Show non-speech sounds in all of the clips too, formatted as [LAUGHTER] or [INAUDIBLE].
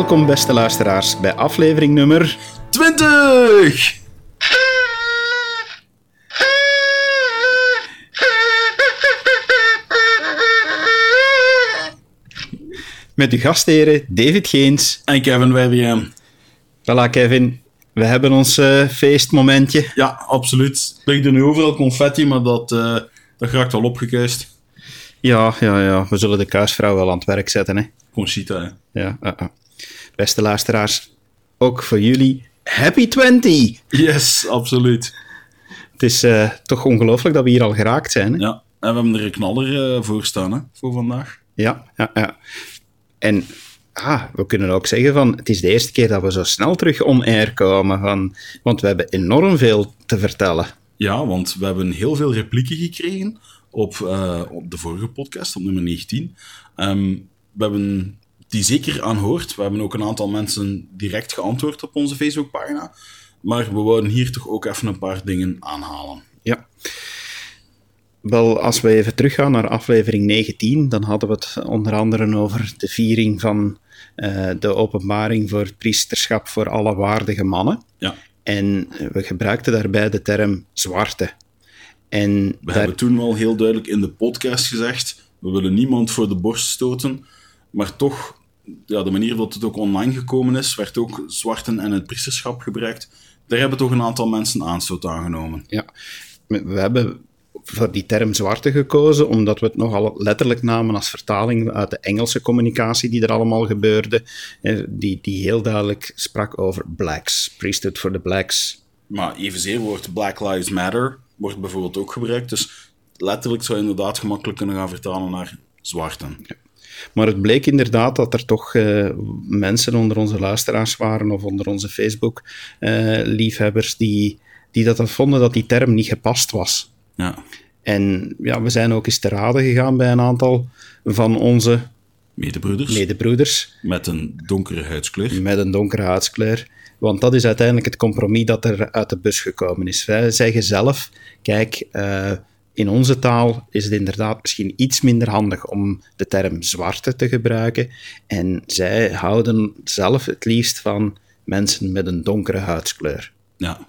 Welkom, beste luisteraars, bij aflevering nummer 20! met uw gastheren David Geens. En Kevin Werbian. Voilà, Kevin. We hebben ons eh, feestmomentje. Ja, absoluut. Er ligt nu overal confetti, maar dat, uh, dat raakt wel opgekuist. Ja, ja, ja. We zullen de kuisvrouw wel aan het werk zetten, hè. Conchita. Ja, uh, Beste luisteraars, ook voor jullie, happy 20! Yes, absoluut. Het is uh, toch ongelooflijk dat we hier al geraakt zijn, hè? Ja, en we hebben er een knaller uh, voor staan, hè, voor vandaag. Ja, ja, ja. En ah, we kunnen ook zeggen van, het is de eerste keer dat we zo snel terug on-air komen, van, want we hebben enorm veel te vertellen. Ja, want we hebben heel veel replieken gekregen op, uh, op de vorige podcast, op nummer 19. Um, we hebben die zeker aanhoord. We hebben ook een aantal mensen direct geantwoord op onze Facebookpagina. Maar we wouden hier toch ook even een paar dingen aanhalen. Ja. Wel, als we even teruggaan naar aflevering 19, dan hadden we het onder andere over de viering van uh, de openbaring voor het priesterschap voor alle waardige mannen. Ja. En we gebruikten daarbij de term zwarte. En we daar... hebben toen wel heel duidelijk in de podcast gezegd: we willen niemand voor de borst stoten, maar toch, ja, de manier waarop het ook online gekomen is, werd ook zwarten en het priesterschap gebruikt. Daar hebben toch een aantal mensen aanstoot aangenomen. Ja, we hebben voor die term zwarte gekozen, omdat we het nogal letterlijk namen als vertaling uit de Engelse communicatie die er allemaal gebeurde, die, die heel duidelijk sprak over blacks, priesthood for the blacks. Maar evenzeer wordt Black Lives Matter wordt bijvoorbeeld ook gebruikt, dus letterlijk zou je inderdaad gemakkelijk kunnen gaan vertalen naar zwarten. Ja. Maar het bleek inderdaad dat er toch uh, mensen onder onze luisteraars waren of onder onze Facebook-liefhebbers uh, die, die dat vonden dat die term niet gepast was. Ja. En ja, we zijn ook eens te raden gegaan bij een aantal van onze medebroeders. medebroeders. Met een donkere huidskleur. Met een donkere huidskleur. Want dat is uiteindelijk het compromis dat er uit de bus gekomen is. Wij zeggen zelf, kijk, uh, in onze taal is het inderdaad misschien iets minder handig om de term zwarte te gebruiken. En zij houden zelf het liefst van mensen met een donkere huidskleur. Ja.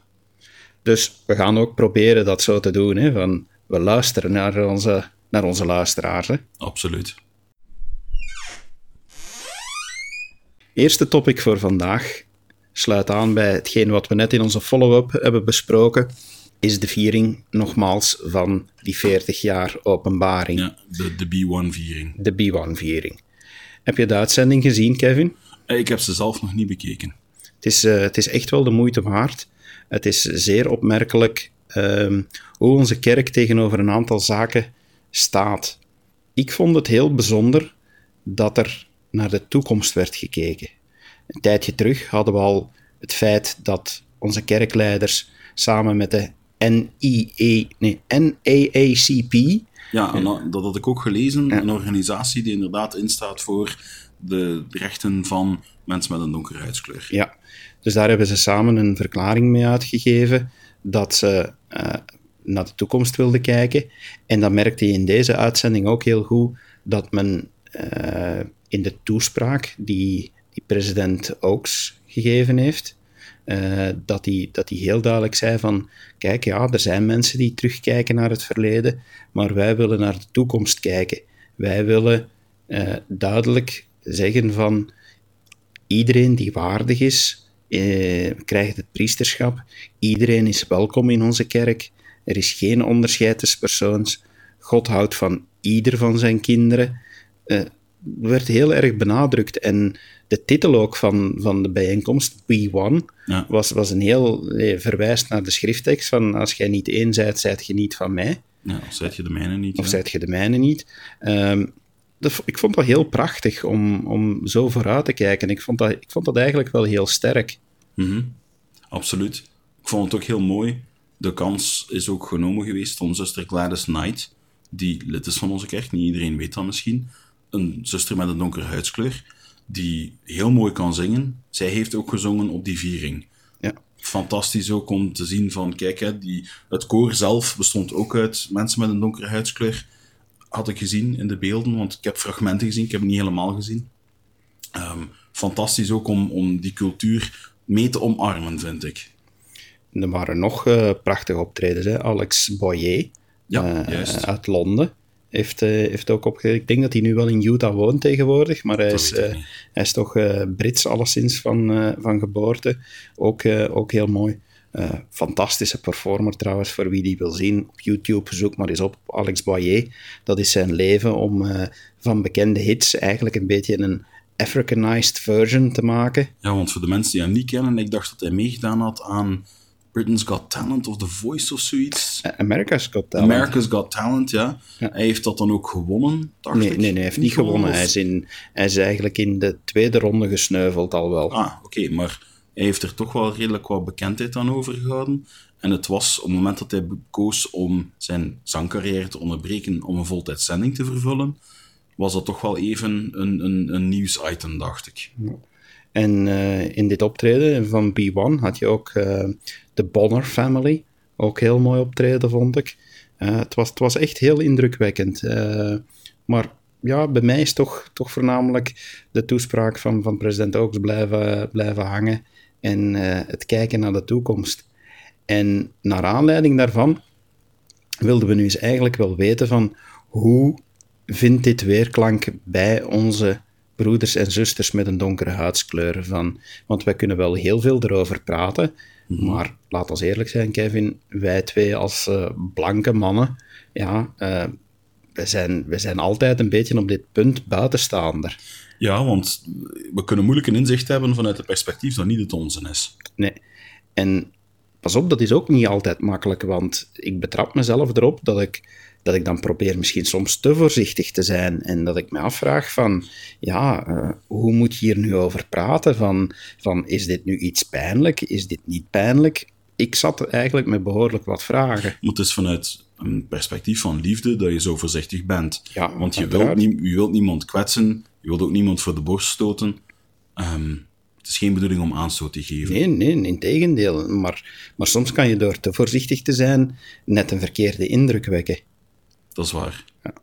Dus we gaan ook proberen dat zo te doen. Hè, van we luisteren naar onze, naar onze luisteraars. Hè. Absoluut. Eerste topic voor vandaag sluit aan bij hetgeen wat we net in onze follow-up hebben besproken, is de viering nogmaals van die 40 jaar openbaring. Ja, de, de B1-viering. De B1-viering. Heb je de uitzending gezien, Kevin? Ik heb ze zelf nog niet bekeken. Het is, uh, het is echt wel de moeite waard. Het is zeer opmerkelijk um, hoe onze kerk tegenover een aantal zaken staat. Ik vond het heel bijzonder dat er naar de toekomst werd gekeken. Een tijdje terug hadden we al het feit dat onze kerkleiders samen met de NIE, nee, NAACP. Ja, en dat had ik ook gelezen. Ja. Een organisatie die inderdaad instaat voor de rechten van mensen met een donkere huidskleur. Ja, dus daar hebben ze samen een verklaring mee uitgegeven dat ze uh, naar de toekomst wilden kijken. En dat merkte je in deze uitzending ook heel goed, dat men uh, in de toespraak die, die president Oaks gegeven heeft, uh, dat hij dat heel duidelijk zei van, kijk, ja, er zijn mensen die terugkijken naar het verleden, maar wij willen naar de toekomst kijken. Wij willen uh, duidelijk zeggen van, iedereen die waardig is, uh, krijgt het priesterschap. Iedereen is welkom in onze kerk. Er is geen onderscheid tussen persoons. God houdt van ieder van zijn kinderen. werd heel erg benadrukt en de titel ook van, van de bijeenkomst, B1, ja. was, was een heel nee, verwijst naar de schrifttekst van als jij niet één zijt, zijt je niet van mij. Ja, of zijt je de mijne niet. Of zijt je de mijne niet. Um, dat, ik vond dat heel prachtig om, om zo vooruit te kijken. Ik vond dat, ik vond dat eigenlijk wel heel sterk. Mm -hmm. Absoluut. Ik vond het ook heel mooi. De kans is ook genomen geweest van zuster Gladys Knight, die lid is van onze kerk. Niet iedereen weet dat misschien. Een zuster met een donkere huidskleur die heel mooi kan zingen. Zij heeft ook gezongen op die viering. Ja. Fantastisch ook om te zien van, kijk, hè, die, het koor zelf bestond ook uit mensen met een donkere huidskleur. Had ik gezien in de beelden, want ik heb fragmenten gezien, ik heb het niet helemaal gezien. Um, fantastisch ook om, om die cultuur mee te omarmen, vind ik. Er waren nog uh, prachtige optredens. Hè? Alex Boyer ja, juist. uit Londen heeft, heeft ook opgegeven. Ik denk dat hij nu wel in Utah woont tegenwoordig, maar hij, is, hij is toch Brits alleszins van, van geboorte. Ook, ook heel mooi. Uh, fantastische performer trouwens, voor wie die wil zien. Op YouTube zoek maar eens op Alex Boyer. Dat is zijn leven om uh, van bekende hits eigenlijk een beetje een Africanized version te maken. Ja, want voor de mensen die hem niet kennen, ik dacht dat hij meegedaan had aan Britain's Got Talent of The Voice of zoiets. America's Got Talent. America's Got Talent, ja. ja. Hij heeft dat dan ook gewonnen, dacht nee, ik. Nee, nee, hij heeft niet, gewonnen. Hij is, in, hij is eigenlijk in de tweede ronde gesneuveld al wel. Ah, oké, okay, maar hij heeft er toch wel redelijk wat bekendheid aan overgehouden. En het was op het moment dat hij koos om zijn zangcarrière te onderbreken om een voltijdzending te vervullen, was dat toch wel even een, een, een nieuwsitem, dacht ik. En uh, in dit optreden van B1 had je ook uh, de Bonner Family. Ook heel mooi optreden, vond ik. Uh, het, was, het was echt heel indrukwekkend. maar ja, bij mij is toch, toch voornamelijk de toespraak van, van president Oaks blijven, blijven hangen en uh, het kijken naar de toekomst. En naar aanleiding daarvan wilden we nu eens eigenlijk wel weten van hoe vindt dit weerklank bij onze broeders en zusters met een donkere huidskleur van. Want wij kunnen wel heel veel erover praten. Maar laat ons eerlijk zijn, Kevin, wij twee als uh, blanke mannen, ja, uh, we, zijn, we zijn altijd een beetje op dit punt buitenstaander. Ja, want we kunnen moeilijk een inzicht hebben vanuit het perspectief dat niet het onze is. Nee. En pas op, dat is ook niet altijd makkelijk, want ik betrap mezelf erop dat ik, dat ik dan probeer misschien soms te voorzichtig te zijn en dat ik me afvraag van, ja, uh, hoe moet je hier nu over praten? Van, van, is dit nu iets pijnlijk? Is dit niet pijnlijk? Ik zat eigenlijk met behoorlijk wat vragen. Maar het is vanuit een perspectief van liefde dat je zo voorzichtig bent. Ja, Want je wilt, nie, je wilt niemand kwetsen, je wilt ook niemand voor de borst stoten. Um, het is geen bedoeling om aanstoot te geven. Nee, nee, in tegendeel. Maar, maar soms kan je door te voorzichtig te zijn net een verkeerde indruk wekken. Dat is waar. Ja.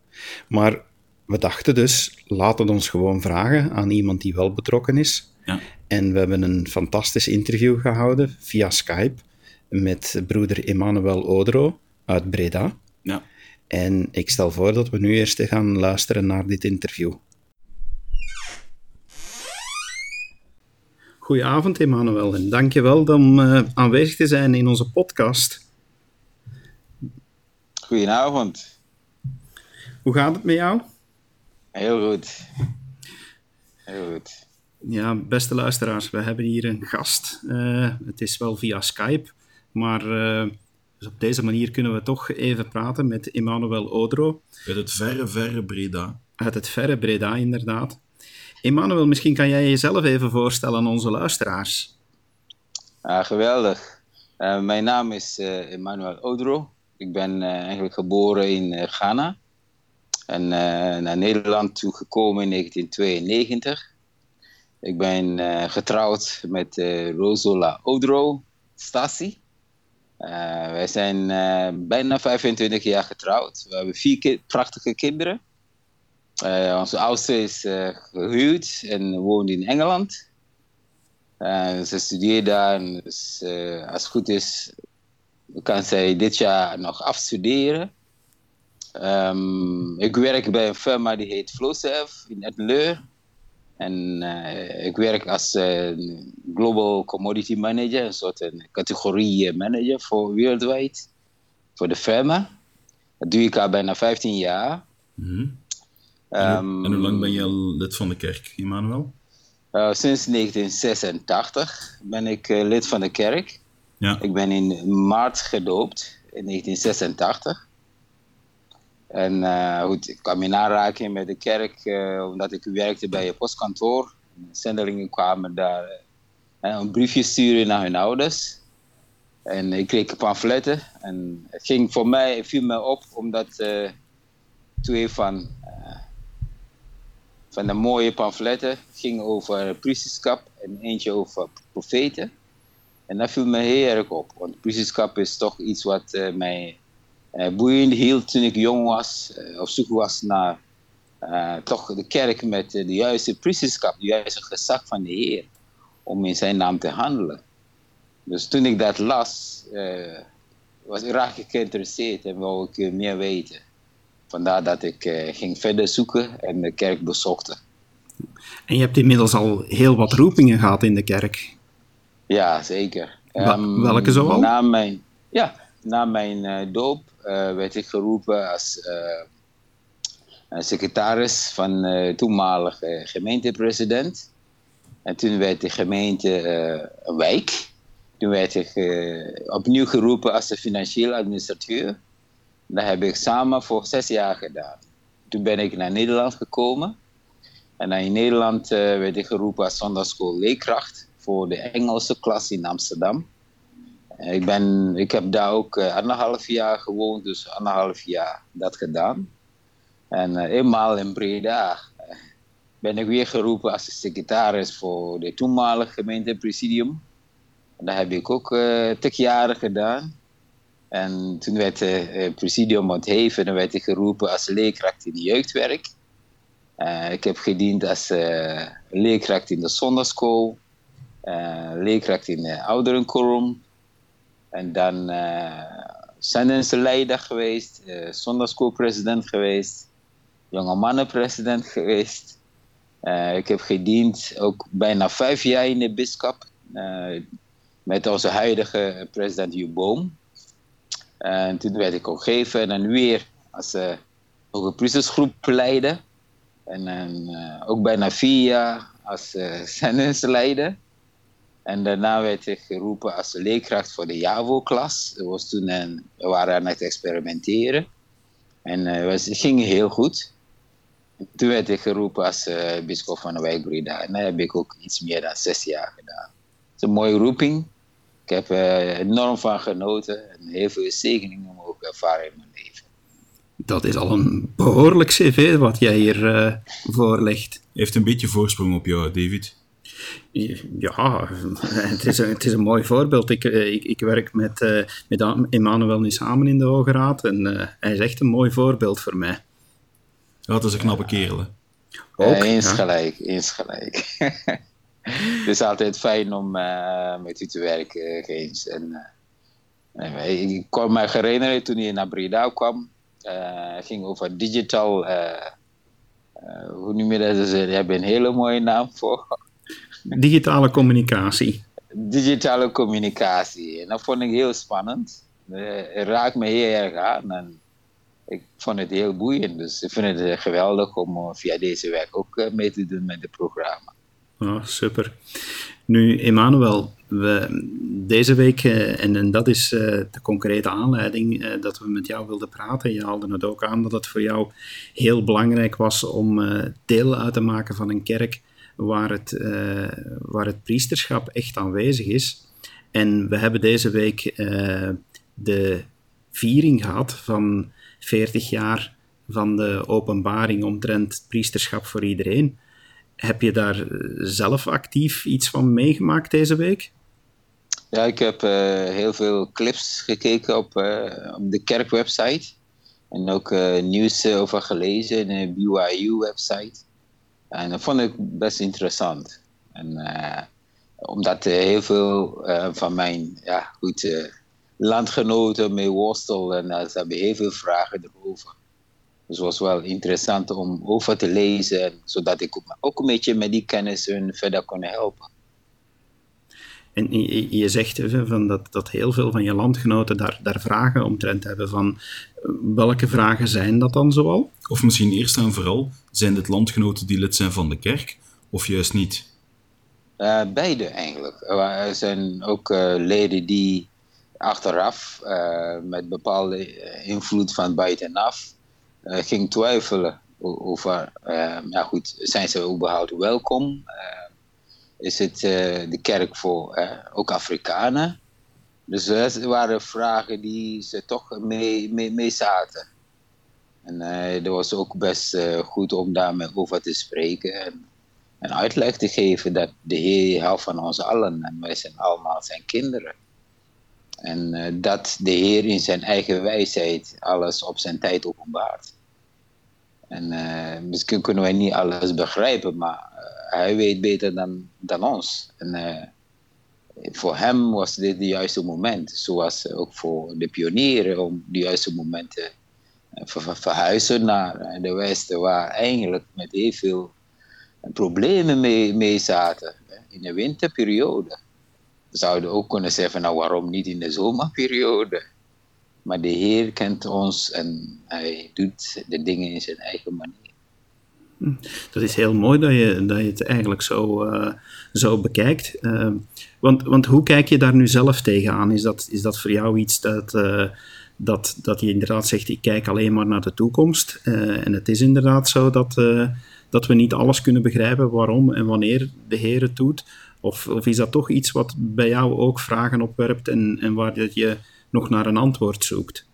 Maar we dachten dus, laten we ons gewoon vragen aan iemand die wel betrokken is. Ja. En we hebben een fantastisch interview gehouden via Skype met broeder Emmanuel Odro uit Breda. Ja. En ik stel voor dat we nu eerst gaan luisteren naar dit interview. Goedenavond, Emmanuel, en dank je wel om uh, aanwezig te zijn in onze podcast. Goedenavond. Hoe gaat het met jou? Heel goed. Heel goed. Ja, beste luisteraars, we hebben hier een gast. Uh, het is wel via Skype, maar uh, dus op deze manier kunnen we toch even praten met Emmanuel Odro. Uit het verre, verre Breda. Uit het verre Breda, inderdaad. Emmanuel, misschien kan jij jezelf even voorstellen aan onze luisteraars. Uh, geweldig. Uh, mijn naam is uh, Emmanuel Odro. Ik ben eigenlijk geboren in Ghana. En naar Nederland toegekomen in 1992. Ik ben getrouwd met Rosola Odro Stasi. wij zijn bijna 25 jaar getrouwd. We hebben vier prachtige kinderen. Onze oudste is uh, gehuwd en woont in Engeland. Ze studeert daar en dus, als het goed is, kan zij dit jaar nog afstuderen. Um, ik werk bij een firma die heet Flowserve in Ettenleur. En ik werk als Global Commodity Manager, een soort een categorie manager voor wereldwijd, voor de firma. Dat doe ik al bijna 15 jaar. Mm -hmm. En, um, en, hoe lang ben je al lid van de kerk, Emmanuel? Uh, sinds 1986 ben ik lid van de kerk. Ja. Ik ben in maart gedoopt, in 1986. En uh, goed, ik kwam in aanraking met de kerk omdat ik werkte bij een postkantoor. Zendelingen kwamen daar een briefje sturen naar hun ouders. En ik kreeg pamfletten. En het ging voor mij, het viel me op omdat twee van van de mooie pamfletten. ging over priesterschap en eentje over profeten. En dat viel me heel erg op, want priesterschap is toch iets wat uh, mij uh, boeiend hield toen ik jong was, uh, op zoek was naar toch de kerk met de juiste priesterschap, de juiste gezag van de Heer, om in zijn naam te handelen. Dus toen ik dat las, was, raak ik geïnteresseerd en wou ik meer weten. Vandaar dat ik ging verder zoeken en de kerk bezochte. En je hebt inmiddels al heel wat roepingen gehad in de kerk. Ja, zeker. Um, welke zoal? Na mijn, ja, na mijn uh, doop uh, werd ik geroepen als uh, secretaris van de toenmalige gemeentepresident. En toen werd de gemeente een wijk. Toen werd ik opnieuw geroepen als de financieel administrateur. Dat heb ik samen voor zes jaar gedaan. Toen ben ik naar Nederland gekomen. En in Nederland werd ik geroepen als zondagschool leerkracht voor de Engelse klas in Amsterdam. Ik, ben, ik heb daar ook uh, anderhalf jaar gewoond, dus anderhalf jaar dat gedaan. En uh, eenmaal in Breda uh, ben ik weer geroepen als secretaris voor de toenmalige gemeentepresidium. En dat heb ik ook uh, tig jaren gedaan. En toen werd het presidium ontheven en werd ik geroepen als leerkracht in de jeugdwerk. ik heb gediend als leerkracht in de zondagschool, leerkracht in de ouderenkorum en dan uh, leider geweest, uh, zondagschoolpresident geweest, jonge mannenpresident geweest. Uh, ik heb gediend ook bijna vijf jaar in de bischop uh, met onze huidige president Hugh Boom. En toen werd ik ook gegeven en weer als uh, een priestersgroep leiden. En ook bijna vier jaar als [LAUGHS] uh, leider. En daarna werd ik geroepen als leerkracht voor de JAVO-klas. was toen een, we waren aan het experimenteren. En uh, het ging heel goed. toen werd ik geroepen als uh, bischop van de wijk Breda. En daar heb ik ook iets meer dan zes jaar gedaan. Het is een mooie roeping. Ik heb er uh, enorm van genoten. En heel veel zegeningen mogen ervaren in mijn leven. Dat is al een behoorlijk cv wat jij hier voorlegt. Heeft een beetje voorsprong op jou, David. Ja, het is, een, het is een mooi voorbeeld. Ik, eh, ik, ik werk met, uh, met Emmanuel nu samen in de Hoge Raad en uh, hij is echt een mooi voorbeeld voor mij. Dat is een knappe kerel. Ook, uh, eens ja. gelijk, eens gelijk. [LAUGHS] het is altijd fijn om met u te werken, Geens. En, ik kon me herinneren toen hij naar Breda kwam. Het ging over digital... hoe noem je dat? Je hebt een hele mooie naam voor digitale communicatie. Digitale communicatie. En dat vond ik heel spannend. Het raakt me heel erg aan. En ik vond het heel boeiend. Dus ik vind het geweldig om eh, via deze weg ook eh, mee te doen met het programma. Oh, super. Nu, Emmanuel, we, deze week, eh, en, en, dat is de concrete aanleiding dat we met jou wilden praten. Je haalde het ook aan dat het voor jou heel belangrijk was om deel uit te maken van een kerk waar het, uh, waar het priesterschap echt aanwezig is. En we hebben deze week uh, de viering gehad van 40 jaar van de openbaring omtrent priesterschap voor iedereen. Heb je daar zelf actief iets van meegemaakt deze week? Ja, ik heb uh, heel veel clips gekeken op, op de kerkwebsite. En ook nieuws over gelezen in de BYU-website. En dat vond ik best interessant. En, uh, omdat heel veel uh, van mijn ja, goed, uh, landgenoten mee worstelden en ze hebben heel veel vragen erover. Dus het was wel interessant om over te lezen, zodat ik ook een beetje met die kennis hun verder kon helpen. En je zegt van dat, dat heel veel van je landgenoten daar, daar vragen omtrent hebben van welke vragen zijn dat dan zoal? Of misschien eerst en vooral, zijn dit landgenoten die lid zijn van de kerk of juist niet? Uh, beide eigenlijk. Er zijn ook uh, leden die achteraf uh, met bepaalde invloed van buitenaf ging twijfelen over, ja goed, zijn ze überhaupt welkom? Is het de kerk voor ook Afrikanen? Dus dat waren vragen die ze toch mee, mee, zaten. En dat was ook best goed om daarmee over te spreken en, en, uitleg te geven dat de Heer houdt van ons allen en wij zijn allemaal zijn kinderen. En dat de Heer in zijn eigen wijsheid alles op zijn tijd openbaart. En misschien kunnen wij niet alles begrijpen, maar hij weet beter dan, dan ons. En uh, voor hem was dit het juiste moment. Zoals ook voor de pionieren om de juiste momenten ver verhuizen naar de Westen, waar eigenlijk met heel veel problemen mee, mee zaten. In de winterperiode. Zouden ook kunnen zeggen, nou waarom niet in de zomerperiode? Maar de Heer kent ons en hij doet de dingen in zijn eigen manier. Hm. Dat is heel mooi dat je, dat je het eigenlijk zo, uh, zo bekijkt. Uh, want, want hoe kijk je daar nu zelf tegenaan? Is dat, is dat voor jou iets dat, uh, dat, dat je inderdaad zegt, ik kijk alleen maar naar de toekomst? en het is inderdaad zo dat, dat we niet alles kunnen begrijpen waarom en wanneer de Heer het doet. Of, of is dat toch iets wat bij jou ook vragen opwerpt en, en waar je nog naar een antwoord zoekt?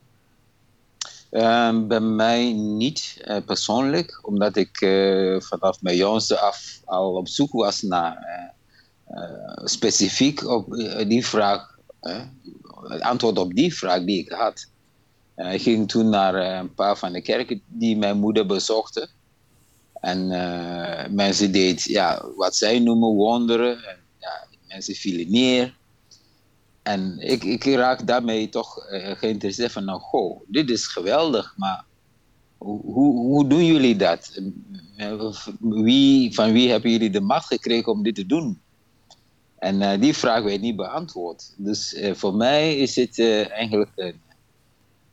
Uh, bij mij niet uh, persoonlijk, omdat ik uh, vanaf mijn jongste af al op zoek was naar specifiek op die vraag, het antwoord op die vraag die ik had. ik ging toen naar een paar van de kerken die mijn moeder bezochten. En mensen deden ja, wat zij noemen wonderen. En, ja, mensen vielen neer. En ik, ik raak daarmee toch uh, geïnteresseerd van, nou, goh, dit is geweldig, maar hoe, hoe, hoe doen jullie dat? Wie, van wie hebben jullie de macht gekregen om dit te doen? En uh, die vraag werd niet beantwoord. Dus voor mij is het eigenlijk een,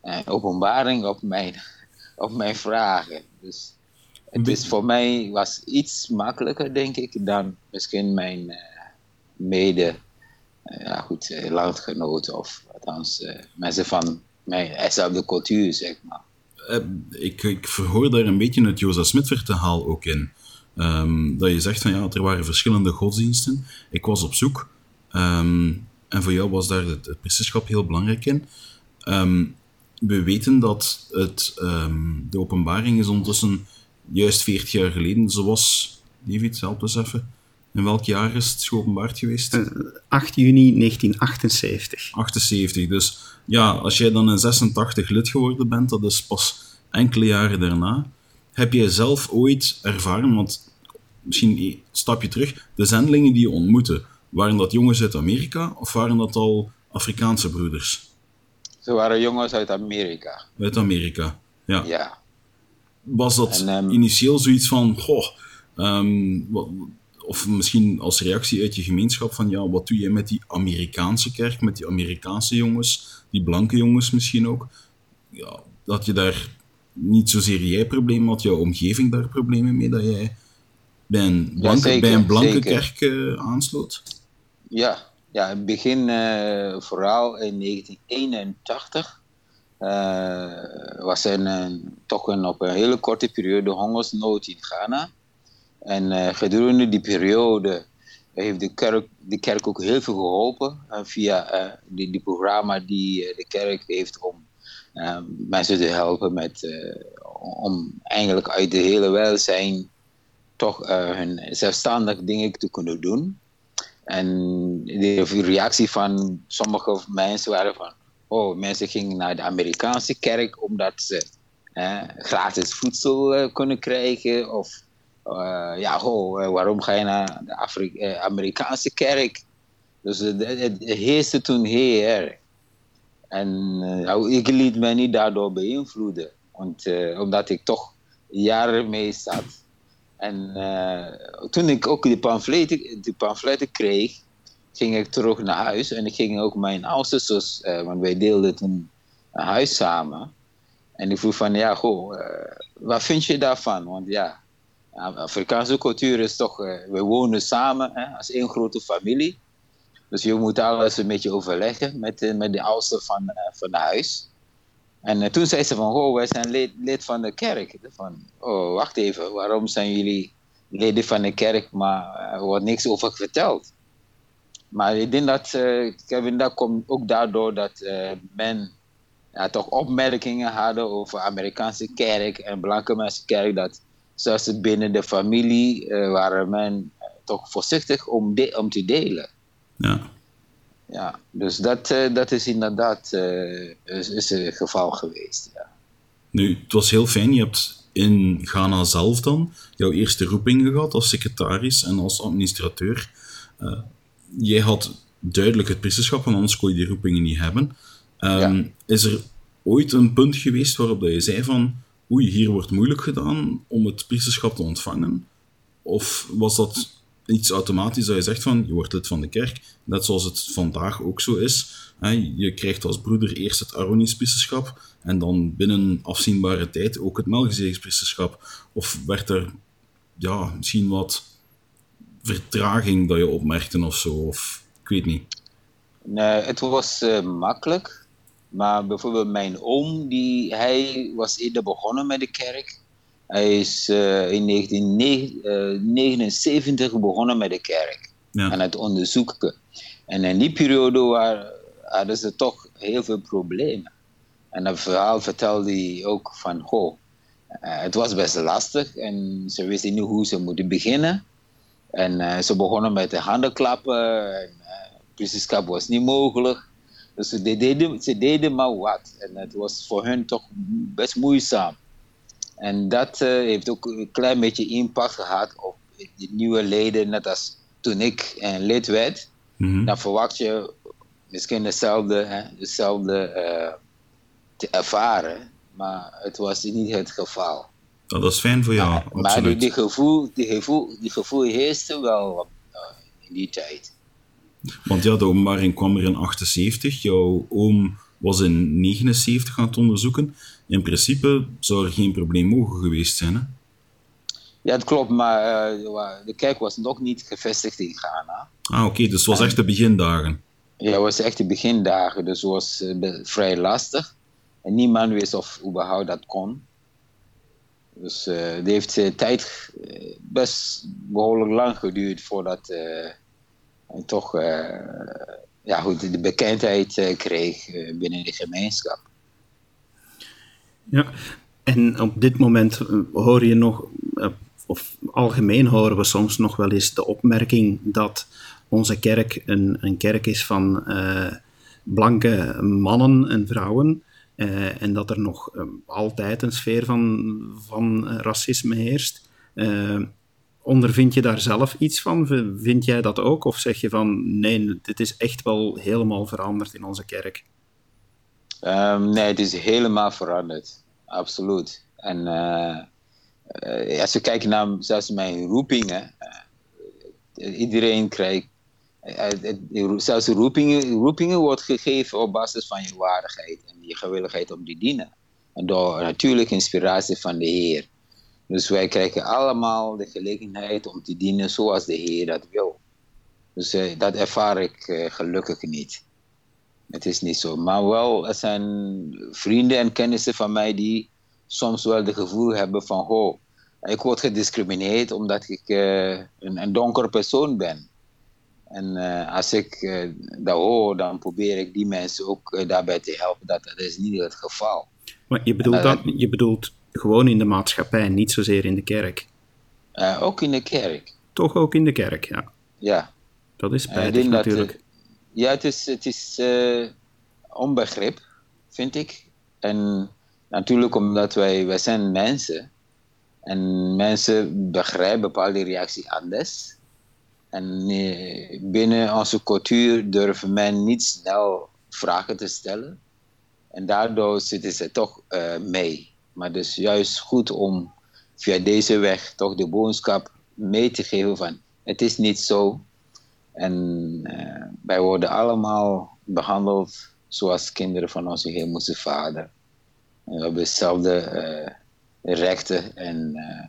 een, openbaring op mijn, [LAUGHS] op mijn vragen. Dus het is voor mij was iets makkelijker, denk ik, dan misschien mijn mede ja, goed, eh, landgenoten of althans uh, mensen van mijnzelfde cultuur, zeg maar. Uh, ik, ik verhoor daar een beetje het Jozef Smit-verhaal ook in. Um, dat je zegt van ja, er waren verschillende godsdiensten. Ik was op zoek. Um, en voor jou was daar het, priesterschap heel belangrijk in. Um, we weten dat het, de openbaring is ondertussen juist 40 jaar geleden, zoals David, help eens even. In welk jaar is het geopenbaard geweest? 8 eh, juni 1978. 78, dus ja, als jij dan in 86 lid geworden bent, dat is pas enkele jaren daarna. Heb jij zelf ooit ervaren, want misschien een stapje terug, de zendelingen die je ontmoette, waren dat jongens uit Amerika of waren dat al Afrikaanse broeders? Ze waren jongens uit Amerika. Uit Amerika, ja. Ja. Was dat en, um, initieel zoiets van, goh, um, wat, of misschien als reactie uit je gemeenschap van ja, wat doe je met die Amerikaanse kerk, met die Amerikaanse jongens, die blanke jongens misschien ook. Ja, dat je daar niet zozeer jij problemen had, jouw omgeving daar problemen mee, dat jij bij een blanke, ja, bij een blanke kerk uh, aansloot? Ja, ja, in het begin uh, vooral in 1981 uh, was er een, toch een, op een hele korte periode hongersnood in Ghana. En uh, gedurende die periode heeft de kerk, de kerk ook heel veel geholpen uh, via uh, die, die programma die de kerk heeft om mensen te helpen met, om eigenlijk uit de hele welzijn toch hun zelfstandig dingen te kunnen doen. En de reactie van sommige mensen waren van, oh, mensen gingen naar de Amerikaanse kerk omdat ze gratis voedsel kunnen krijgen of uh, ja, ho, eh, waarom ga je naar de Afri uh, Amerikaanse kerk? Dus het, heerste toen heel. En nou, ik liet me niet daardoor beïnvloeden. Want, omdat ik toch jaren mee zat. En toen ik ook die pamfletten, die pamfletten kreeg, ging ik terug naar huis. En ik ging ook mijn oudste zus, want wij deelden toen een huis samen. En ik vroeg van, ja, goh, wat vind je daarvan? Want ja, Afrikaanse cultuur is toch, uh, we wonen samen hè, als één grote familie. Dus je moet alles een beetje overleggen met, uh, met de oudste van, uh, van het huis. En toen zei ze van, oh, wij zijn lid, lid van de kerk. Van, oh, wacht even, waarom zijn jullie leden van de kerk, maar er wordt niks over verteld? Maar ik denk dat, Kevin, dat komt ook daardoor dat men ja, toch opmerkingen hadden over Amerikaanse kerk en blanke mensen kerk, dat zelfs binnen de familie uh, waren men toch voorzichtig om, de, om te delen. Ja. Ja, dus dat, uh, dat is inderdaad uh, is, is een geval geweest. Ja. Nu, het was heel fijn. Je hebt in Ghana zelf dan jouw eerste roepingen gehad als secretaris en als administrateur. Uh, jij had duidelijk het priesterschap, want anders kon je die roepingen niet hebben. Ehm, is er ooit een punt geweest waarop dat je zei van oei, hier wordt moeilijk gedaan om het priesterschap te ontvangen? Of was dat iets automatisch dat je zegt van je wordt lid van de kerk, net zoals het vandaag ook zo is. Hè? Je krijgt als broeder eerst het Aaronisch priesterschap en dan binnen afzienbare tijd ook het Melchizedek Of werd er ja, misschien wat vertraging dat je opmerkte of zo? Of ik weet niet. Nee, het was uh, makkelijk. Maar bijvoorbeeld mijn oom, die, hij was eerder begonnen met de kerk. Hij is uh, in 1979 begonnen met de kerk. Ja. En het onderzoeken. En in die periode waren, hadden ze toch heel veel problemen. En dat verhaal vertelde hij ook van, goh, uh, het was best lastig en ze wisten niet hoe ze moeten beginnen. En uh, ze begonnen met de handen klappen en uh, was niet mogelijk. Dus ze deden, ze deden maar wat. En het was voor hen toch best moeizaam. En dat uh, heeft ook een klein beetje impact gehad op de nieuwe leden, net als toen ik een lid werd. Dan verwacht je misschien hetzelfde, hè, hetzelfde uh, te ervaren, maar het was niet het geval. Dat is fijn voor jou, maar, absoluut. Maar die, gevoel, die, gevoel, die gevoel heerste wel uh, in die tijd. Want ja, de openbaring kwam er in 78. Jouw oom was in 79 aan het onderzoeken. In principe zou er geen probleem mogen geweest zijn, hè? Ja, dat klopt, maar uh, de kerk was nog niet gevestigd in Ghana. Ah, oké, dus het was echt de begindagen. Ja, het was echt de begindagen, dus het was uh, vrij lastig. En niemand wist of überhaupt dat kon. Dus uh, het heeft tijd best behoorlijk lang geduurd voordat en toch ja, goed, de bekendheid kreeg binnen de gemeenschap. Ja, en op dit moment hoor je nog, of algemeen horen we soms nog wel eens de opmerking dat onze kerk een, een kerk is van blanke mannen en vrouwen. En dat er nog altijd een sfeer van, van racisme heerst. Ondervind je daar zelf iets van? Vind jij dat ook? Of zeg je van nee, dit is echt wel helemaal veranderd in onze kerk? Um, nee, het is helemaal veranderd. Absoluut. En uh, als we kijken naar zelfs mijn roepingen, uh, iedereen krijgt, zelfs roepingen, roepingen wordt gegeven op basis van je waardigheid en je gewilligheid om te dienen. En door natuurlijk inspiratie van de Heer. Dus wij krijgen allemaal de gelegenheid om te dienen zoals de Heer dat wil. Dus dat ervaar ik gelukkig niet. Het is niet zo. Maar wel, er zijn vrienden en kennissen van mij die soms wel het gevoel hebben van, oh, ik word gediscrimineerd omdat ik uh, een, een donkere persoon ben. En als ik dat hoor, dan probeer ik die mensen ook daarbij te helpen dat dat is niet het geval. Maar je bedoelt, dat, je bedoelt gewoon in de maatschappij, niet zozeer in de kerk? ook in de kerk. Toch ook in de kerk, ja. Ja. Dat is spijtig natuurlijk. Dat, ja, het is, het is onbegrip, vind ik. En natuurlijk omdat wij, wij zijn mensen en mensen begrijpen bepaalde reacties anders. En eh, binnen onze cultuur durven men niet snel vragen te stellen. En daardoor zitten ze toch uh, mee. Maar dus juist goed om via deze weg toch de boodschap mee te geven van het is niet zo. En uh, wij worden allemaal behandeld zoals kinderen van onze hemelse vader. En we hebben dezelfde rechten en uh,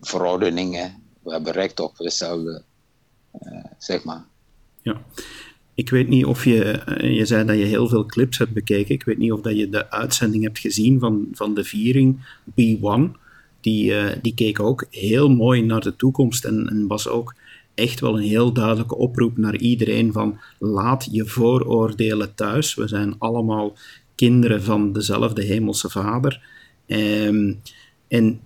verordeningen. We hebben recht op dezelfde, zeg maar. Ja. Ik weet niet of je, eh, je zei dat je heel veel clips hebt bekeken. Ik weet niet of dat je de uitzending hebt gezien van, van de viering B1. Die, uh, die keek ook heel mooi naar de toekomst en, en was ook echt wel een heel duidelijke oproep naar iedereen van laat je vooroordelen thuis. We zijn allemaal kinderen van dezelfde hemelse vader. Um, en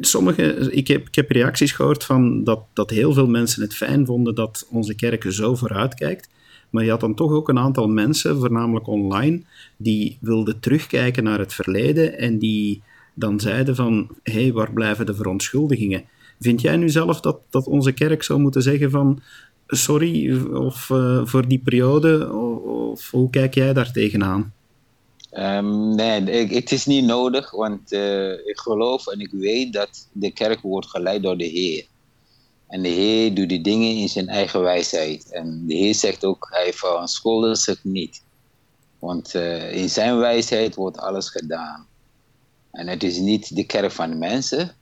sommige, ik heb, ik heb reacties gehoord van dat, dat heel veel mensen het fijn vonden dat onze kerk zo vooruit kijkt. Maar je had dan toch ook een aantal mensen, voornamelijk online, die wilden terugkijken naar het verleden en die dan zeiden van, hé, waar blijven de verontschuldigingen? Vind jij nu zelf dat, dat onze kerk zou moeten zeggen van, sorry, of uh, voor die periode, of, hoe kijk jij daar tegenaan? Um, nee, het is niet nodig, want uh, ik geloof en ik weet dat de kerk wordt geleid door de Heer. En de Heer doet die dingen in zijn eigen wijsheid. En de Heer zegt ook, hij verontschuldigt zich niet. Want uh, in zijn wijsheid wordt alles gedaan. En het is niet de kerk van de mensen.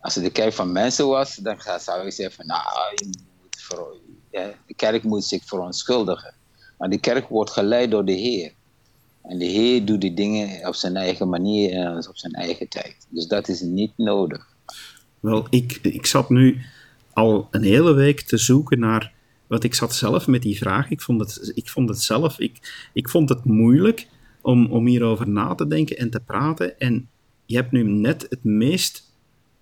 Als het de kerk van mensen was, dan zou ik zeggen nou, je moet ja, de kerk moet zich verontschuldigen. Maar de kerk wordt geleid door de Heer. En de Heer doet die dingen op zijn eigen manier en op zijn eigen tijd. Dus dat is niet nodig. Wel, ik, ik zat nu al een hele week te zoeken naar. Want ik zat zelf met die vraag. Ik vond het, ik vond het zelf. Ik, ik vond het moeilijk om, om hierover na te denken en te praten. En je hebt nu net het meest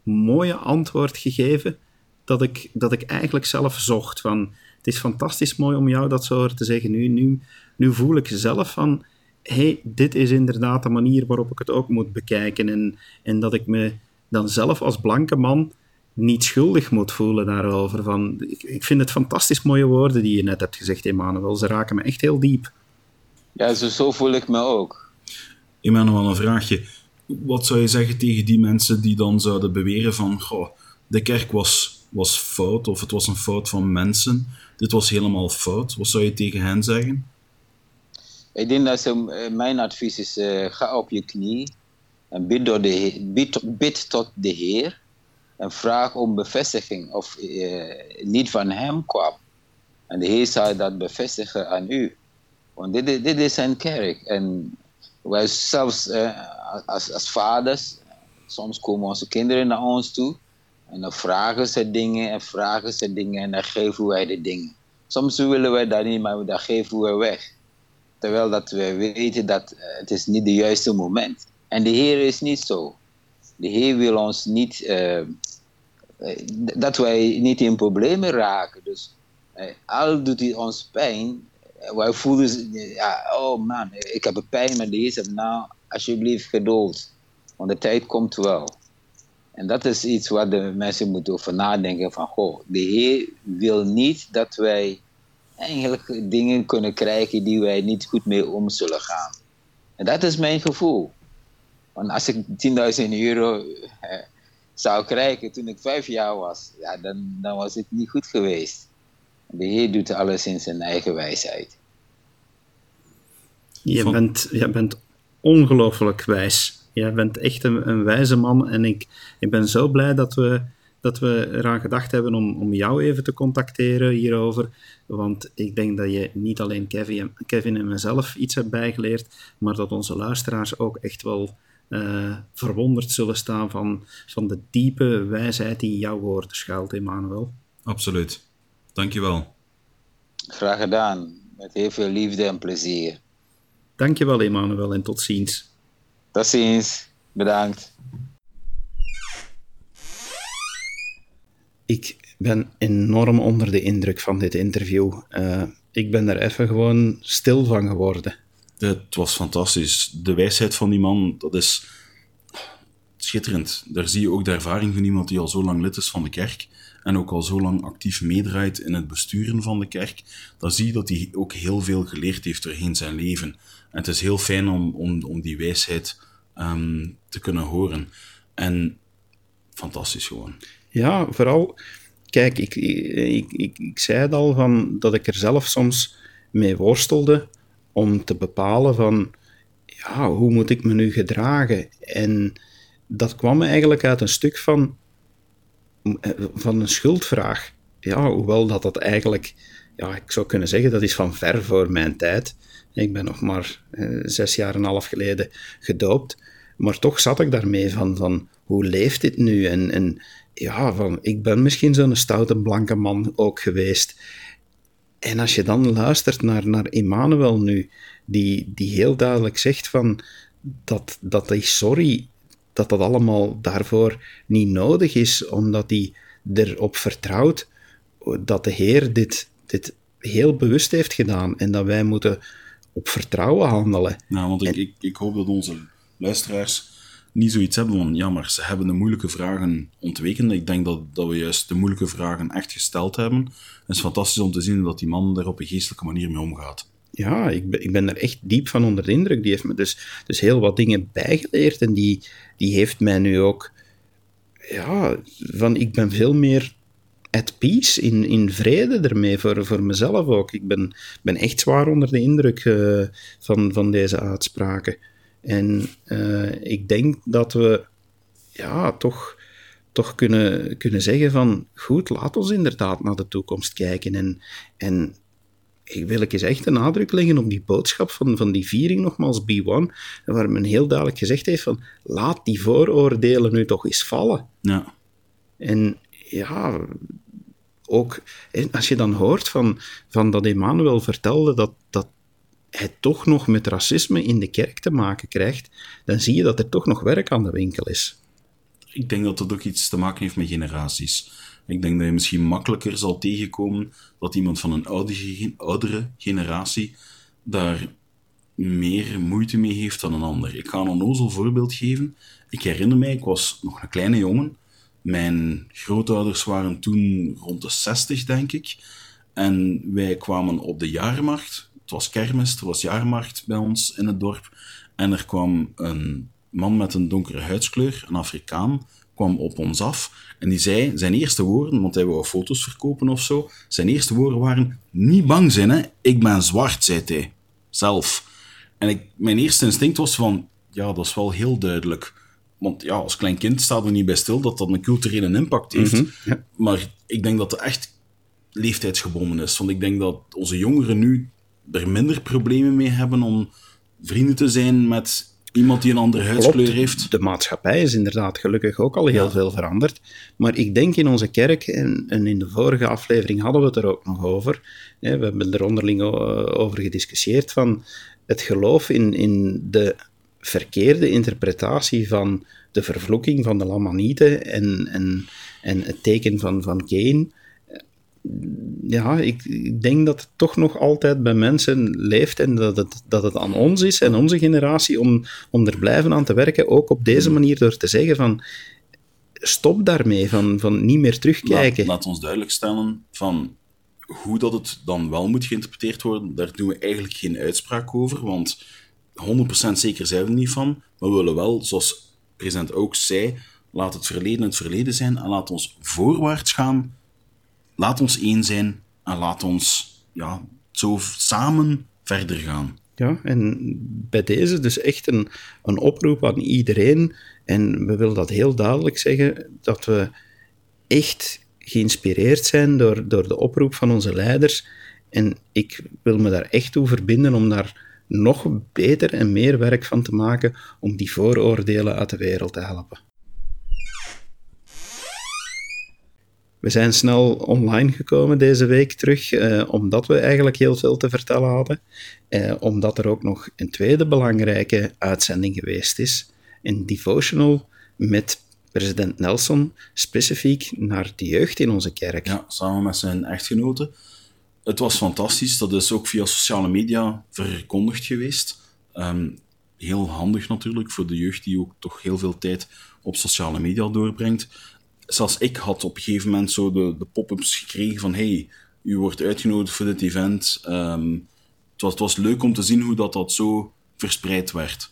mooie antwoord gegeven dat ik, dat ik eigenlijk zelf zocht. Van, het is fantastisch mooi om jou dat zo te zeggen. Nu, nu, nu voel ik zelf van hey, dit is inderdaad de manier waarop ik het ook moet bekijken. En, en dat ik me dan zelf als blanke man niet schuldig moet voelen daarover. Van, ik, ik vind het fantastisch mooie woorden die je net hebt gezegd, Emmanuel. Ze raken me echt heel diep. Ja, zo, zo voel ik me ook. Emmanuel, een vraagje. Wat zou je zeggen tegen die mensen die dan zouden beweren van... Goh, de kerk was, was fout, of het was een fout van mensen. Dit was helemaal fout. Wat zou je tegen hen zeggen? Ik denk dat ze, eh, mijn advies is, uh, ga op je knie en bid, door de, bid, bid tot de Heer en vraag om bevestiging of uh, niet van hem kwam. En de Heer zal dat bevestigen aan u. Want dit, is zijn kerk. En wij zelfs uh, als, vaders, soms komen onze kinderen naar ons toe en dan vragen ze dingen en vragen ze dingen en dan geven wij de dingen. Soms willen wij dat niet, maar dan geven we weg. Terwijl dat we weten dat uh, het is niet de juiste moment. En de Heer is niet zo. De Heer wil ons niet, uh, dat wij niet in problemen raken. Dus al doet hij ons pijn, wij voelen, ja, oh man, ik heb pijn, met de Heer zegt, nou, alsjeblieft geduld. Want de tijd komt wel. En dat is iets waar de mensen moeten over nadenken van, goh, de Heer wil niet dat wij eigenlijk dingen kunnen krijgen die wij niet goed mee om zullen gaan. En dat is mijn gevoel. Want als ik 10.000 euro eh, zou krijgen toen ik vijf jaar was, ja, dan, dan was het niet goed geweest. De Heer doet alles in zijn eigen wijsheid. Je bent, je bent ongelooflijk wijs. Je bent echt een, een wijze man en ik, ik ben zo blij dat we dat we eraan gedacht hebben om, om jou even te contacteren hierover. Want ik denk dat je niet alleen Kevin, Kevin en mezelf iets hebt bijgeleerd, maar dat onze luisteraars ook echt wel uh, verwonderd zullen staan van, van de diepe wijsheid die in jouw woorden schuilt, Emmanuel. Absoluut. Dankjewel. Graag gedaan. Met heel veel liefde en plezier. Dankjewel, Emmanuel, en tot ziens. Tot ziens. Bedankt. ik ben enorm onder de indruk van dit interview. Uh, ik ben er even gewoon stil van geworden. Het was fantastisch. De wijsheid van die man, dat is schitterend. Daar zie je ook de ervaring van iemand die al zo lang lid is van de kerk en ook al zo lang actief meedraait in het besturen van de kerk. Dan zie je dat hij ook heel veel geleerd heeft doorheen zijn leven. En het is heel fijn om, om, om die wijsheid um, te kunnen horen. En fantastisch gewoon. Ja, vooral, kijk, ik, ik, ik, ik zei het al, van, dat ik er zelf soms mee worstelde om te bepalen van, ja, hoe moet ik me nu gedragen? En dat kwam eigenlijk uit een stuk van, van een schuldvraag. Ja, hoewel dat dat eigenlijk, ja, ik zou kunnen zeggen, dat is van ver voor mijn tijd. Ik ben nog maar eh, zes jaar en een half geleden gedoopt. Maar toch zat ik daarmee van, van hoe leeft dit nu? En, en ja, van, ik ben misschien zo'n stoute blanke man ook geweest. En als je dan luistert naar, naar Emmanuel nu, die, die heel duidelijk zegt van dat, dat die sorry, dat dat allemaal daarvoor niet nodig is, omdat hij erop vertrouwt dat de Heer dit, dit heel bewust heeft gedaan en dat wij moeten op vertrouwen handelen. Nou, want ik, ik, ik hoop dat onze luisteraars niet zoiets hebben van, ja, maar ze hebben de moeilijke vragen ontweken. Ik denk dat, dat we juist de moeilijke vragen echt gesteld hebben. Het is fantastisch om te zien dat die man daar op een geestelijke manier mee omgaat. Ja, ik ben, ik ben er echt diep van onder de indruk. Die heeft me dus, dus heel wat dingen bijgeleerd en die, die heeft mij nu ook, ja, van ik ben veel meer at peace, in, in vrede ermee, voor, voor mezelf ook. Ik ben, ben echt zwaar onder de indruk uh, van, van deze uitspraken. En uh, ik denk dat we ja, toch, toch kunnen, kunnen zeggen van, goed, laat ons inderdaad naar de toekomst kijken. En, en ik wil ik eens echt een nadruk leggen op die boodschap van, van die viering, nogmaals, B1, waar men heel duidelijk gezegd heeft van, laat die vooroordelen nu toch eens vallen. Ja. En ja, ook als je dan hoort van, van dat Emmanuel vertelde dat, dat hij toch nog met racisme in de kerk te maken krijgt, dan zie je dat er toch nog werk aan de winkel is. Ik denk dat dat ook iets te maken heeft met generaties. Ik denk dat je misschien makkelijker zal tegenkomen dat iemand van een oudere generatie daar meer moeite mee heeft dan een ander. Ik ga een onnozel voorbeeld geven. Ik herinner mij, ik was nog een kleine jongen. Mijn grootouders waren toen rond de 60, denk ik. En wij kwamen op de jaarmarkt. Het was kermis, er was jaarmarkt bij ons in het dorp. En er kwam een man met een donkere huidskleur, een Afrikaan, kwam op ons af. En die zei, zijn eerste woorden, want hij wou foto's verkopen of zo, zijn eerste woorden waren, niet bang zijn, hè. ik ben zwart, zei hij. Zelf. En ik, mijn eerste instinct was van, ja, dat is wel heel duidelijk. Want ja, als klein kind staat er niet bij stil dat dat een culturele impact heeft. Mhm, ja. Maar ik denk dat het echt leeftijdsgebonden is. Want ik denk dat onze jongeren nu er minder problemen mee hebben om vrienden te zijn met iemand die een andere huidskleur Klopt, heeft. De maatschappij is inderdaad gelukkig ook al heel Ja. veel veranderd. Maar ik denk in onze kerk, en, en in de vorige aflevering hadden we het er ook nog over, hè, we hebben er onderling o- over gediscussieerd, van het geloof in, in de verkeerde interpretatie van de vervloeking van de Lamanieten en, en, en het teken van, van Cain. Ja, ik, ik denk dat het toch nog altijd bij mensen leeft en dat het, dat het aan ons is en onze generatie om, om er blijven aan te werken, ook op deze manier door te zeggen van stop daarmee, van, van niet meer terugkijken. Laat, laat ons duidelijk stellen van hoe dat het dan wel moet geïnterpreteerd worden, daar doen we eigenlijk geen uitspraak over, want 100% zeker zijn we er niet van, maar we willen wel, zoals president ook zei, laat het verleden het verleden zijn en laat ons voorwaarts gaan, laat ons één zijn en laat ons ja, zo samen verder gaan. Ja, en bij deze dus echt een, een oproep aan iedereen. En we willen dat heel duidelijk zeggen, dat we echt geïnspireerd zijn door, door de oproep van onze leiders. En ik wil me daar echt toe verbinden om daar nog beter en meer werk van te maken om die vooroordelen uit de wereld te helpen. We zijn snel online gekomen deze week terug, eh, omdat we eigenlijk heel veel te vertellen hadden. Eh, omdat er ook nog een tweede belangrijke uitzending geweest is. Een devotional met president Nelson, specifiek naar de jeugd in onze kerk. Ja, samen met zijn echtgenote. Het was fantastisch. Dat is ook via sociale media verkondigd geweest. Ehm, heel handig natuurlijk voor de jeugd die ook toch heel veel tijd op sociale media doorbrengt. Zelfs ik had op een gegeven moment zo de, de pop-ups gekregen van hey, u wordt uitgenodigd voor dit event. Ehm, het, was, het was leuk om te zien hoe dat, dat zo verspreid werd.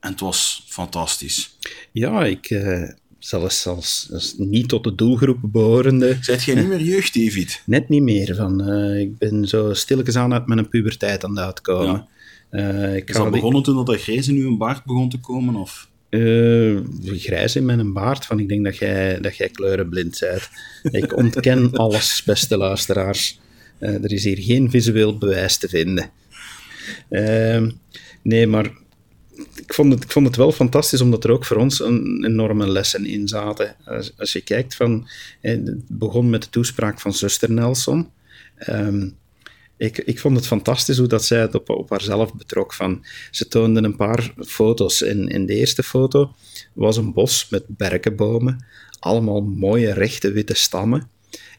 En het was fantastisch. Ja, ik, eh, zelfs als, als niet tot de doelgroep behorende, Zijt jij niet meer jeugd, David? [LAUGHS] net niet meer. Van, eh, ik ben zo stilletjes aan uit mijn puberteit aan het uitkomen. Eh, ik Is dat begonnen toen dat, grijs in uw baard begon te komen? Of? Eh, grijs in mijn baard, van ik denk dat jij, dat jij kleurenblind bent. Ik ontken [LAUGHS] alles, beste luisteraars. Eh, er is hier geen visueel bewijs te vinden. Ehm, nee, maar ik vond, het, ik vond het wel fantastisch, omdat er ook voor ons een enorme lessen in zaten. Als, als je kijkt van... eh, Het begon met de toespraak van zuster Nelson. Ehm, ik, ik vond het fantastisch hoe dat zij het op, op haarzelf betrok. Van, ze toonden een paar foto's. En in de eerste foto was een bos met berkenbomen. Allemaal mooie, rechte, witte stammen.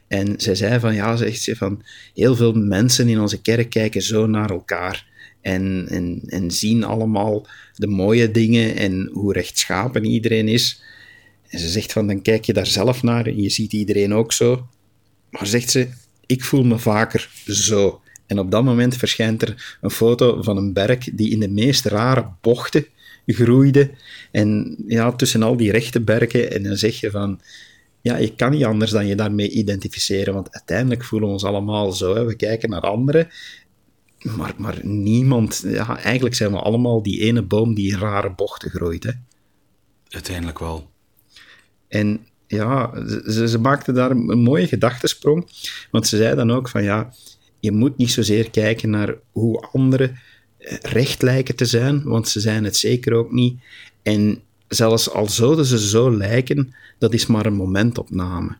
En zij zei van, ja, zegt ze, van, heel veel mensen in onze kerk kijken zo naar elkaar. en, en, en zien allemaal de mooie dingen en hoe rechtschapen iedereen is. En ze zegt van, dan kijk je daar zelf naar en je ziet iedereen ook zo. Maar zegt ze, ik voel me vaker zo. En op dat moment verschijnt er een foto van een berg die in de meest rare bochten groeide. En ja, tussen al die rechte bergen. En dan zeg je van, ja, je kan niet anders dan je daarmee identificeren. Want uiteindelijk voelen we ons allemaal zo. Hè. We kijken naar anderen. Maar, maar niemand, ja, eigenlijk zijn we allemaal die ene boom die in rare bochten groeit. Hè. Uiteindelijk wel. En ja, ze, ze maakte daar een mooie gedachtesprong. Want ze zei dan ook van ja, je moet niet zozeer kijken naar hoe anderen eh, recht lijken te zijn, want ze zijn het zeker ook niet. En zelfs al zouden ze zo lijken, dat is maar een momentopname.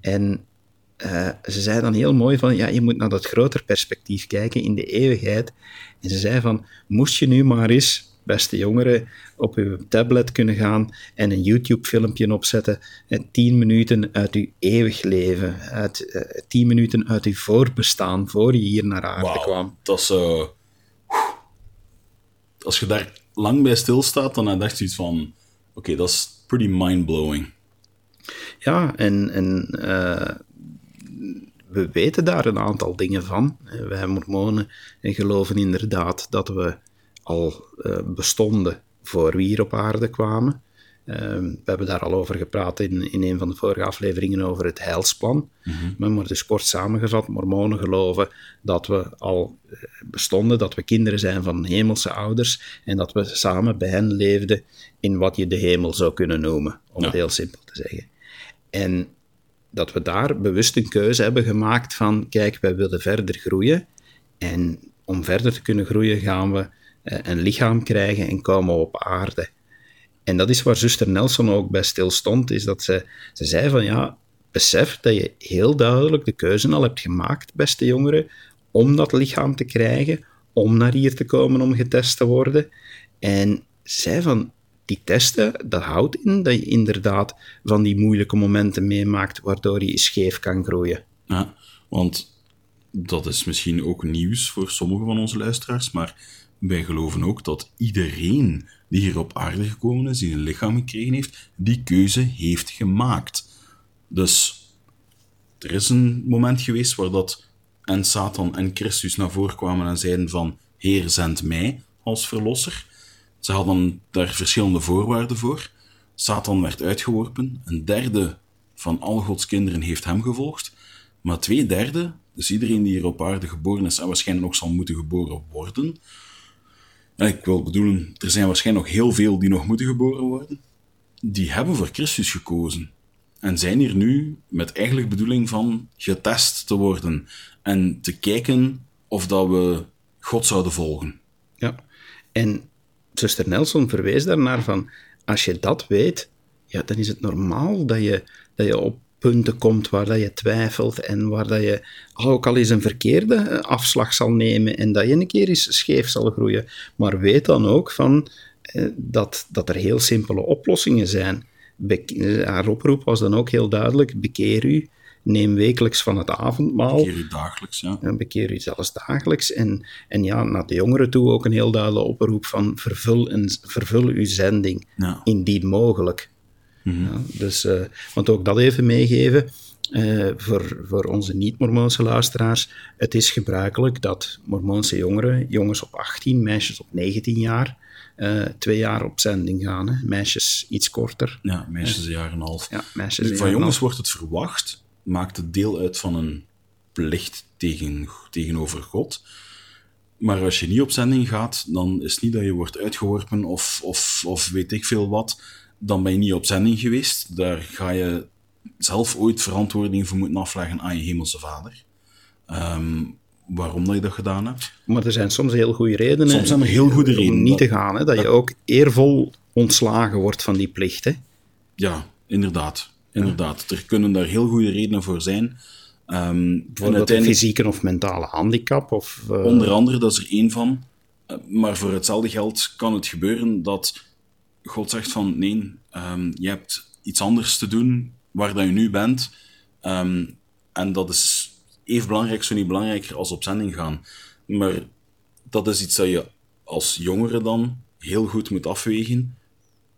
En uh, ze zei dan heel mooi van, ja, je moet naar dat groter perspectief kijken in de eeuwigheid. En ze zei van, moest je nu maar eens, beste jongeren, op uw tablet kunnen gaan en een YouTube-filmpje opzetten, en tien minuten uit uw eeuwig leven, uit, uh, tien minuten uit uw voorbestaan, voor je hier naar aarde kwam. Dat is... eh, als je daar lang bij stilstaat, dan heb je zoiets van... Oké, dat is pretty mind-blowing. Ja, en, en eh, we weten daar een aantal dingen van. Eh, Wij mormonen geloven inderdaad dat we al eh, bestonden voor we hier op aarde kwamen. Ehm, we hebben daar al over gepraat in, in een van de vorige afleveringen over het heilsplan. Maar, maar dus kort samengevat, mormonen geloven dat we al eh, bestonden, dat we kinderen zijn van hemelse ouders en dat we samen bij hen leefden in wat je de hemel zou kunnen noemen, om het heel simpel te zeggen. En dat we daar bewust een keuze hebben gemaakt van, kijk, wij willen verder groeien. En om verder te kunnen groeien gaan we een lichaam krijgen en komen op aarde. En dat is waar zuster Nelson ook bij stil stond, is dat ze, ze zei van, ja, besef dat je heel duidelijk de keuze al hebt gemaakt, beste jongeren, om dat lichaam te krijgen, om naar hier te komen om getest te worden. En zij van, die testen, dat houdt in dat je inderdaad van die moeilijke momenten meemaakt, waardoor je scheef kan groeien. Ja, want dat is misschien ook nieuws voor sommige van onze luisteraars, maar wij geloven ook dat iedereen die hier op aarde gekomen is, die een lichaam gekregen heeft, die keuze heeft gemaakt. Dus er is een moment geweest waar dat en Satan en Christus naar voren kwamen en zeiden van Heer, zend mij als verlosser. Ze hadden daar verschillende voorwaarden voor. Satan werd uitgeworpen. Een derde van al Gods kinderen heeft hem gevolgd. Maar twee derde, dus iedereen die hier op aarde geboren is en waarschijnlijk nog zal moeten geboren worden. Ik wil bedoelen, er zijn waarschijnlijk nog heel veel die nog moeten geboren worden. Die hebben voor Christus gekozen. En zijn hier nu met eigenlijk bedoeling van getest te worden. En te kijken of dat we God zouden volgen. Ja. En zuster Nelson verwees daarnaar van, als je dat weet, ja, dan is het normaal dat je, dat je op punten komt waar dat je twijfelt en waar dat je ook al eens een verkeerde eh, afslag zal nemen en dat je een keer eens scheef zal groeien. Maar weet dan ook van, eh, dat, dat er heel simpele oplossingen zijn. Eh, haar oproep was dan ook heel duidelijk, bekeer u, neem wekelijks van het avondmaal. Hier u dagelijks, ja. Bekeer u zelfs dagelijks. En, en ja, naar de jongeren toe ook een heel duidelijke oproep van vervul, een, vervul uw zending, Ja. indien mogelijk. Ja, dus, eh, want ook dat even meegeven, eh, voor, voor onze niet-Mormoonse luisteraars, het is gebruikelijk dat Mormoonse jongeren, jongens op 18, meisjes op 19 jaar, eh, twee jaar op zending gaan. Hè. Meisjes iets korter. Ja, meisjes een jaar en een half. Ja, meisjes een van jongens wordt het verwacht, maakt het deel uit van een plicht tegen, tegenover God. Maar als je niet op zending gaat, dan is het niet dat je wordt uitgeworpen of, of, of weet ik veel wat. Dan ben je niet op zending geweest. Daar ga je zelf ooit verantwoording voor moeten afleggen aan je hemelse vader. Ehm, waarom dat je dat gedaan hebt. Maar er zijn soms heel goede redenen. Soms zijn er heel goede om redenen. niet Dat- te gaan. Hè, dat je ook eervol ontslagen wordt van die plicht. Hè. Ja, inderdaad. Inderdaad. Er kunnen daar heel goede redenen voor zijn. En Bijvoorbeeld een fysieke of mentale handicap. Of, eh, Onder andere, dat is er één van. Eh, Maar voor hetzelfde geld kan het gebeuren dat God zegt van nee, ehm, je hebt iets anders te doen waar dat je nu bent. Ehm, en dat is even belangrijk, zo niet belangrijker als op zending gaan. Maar dat is iets dat je als jongere dan heel goed moet afwegen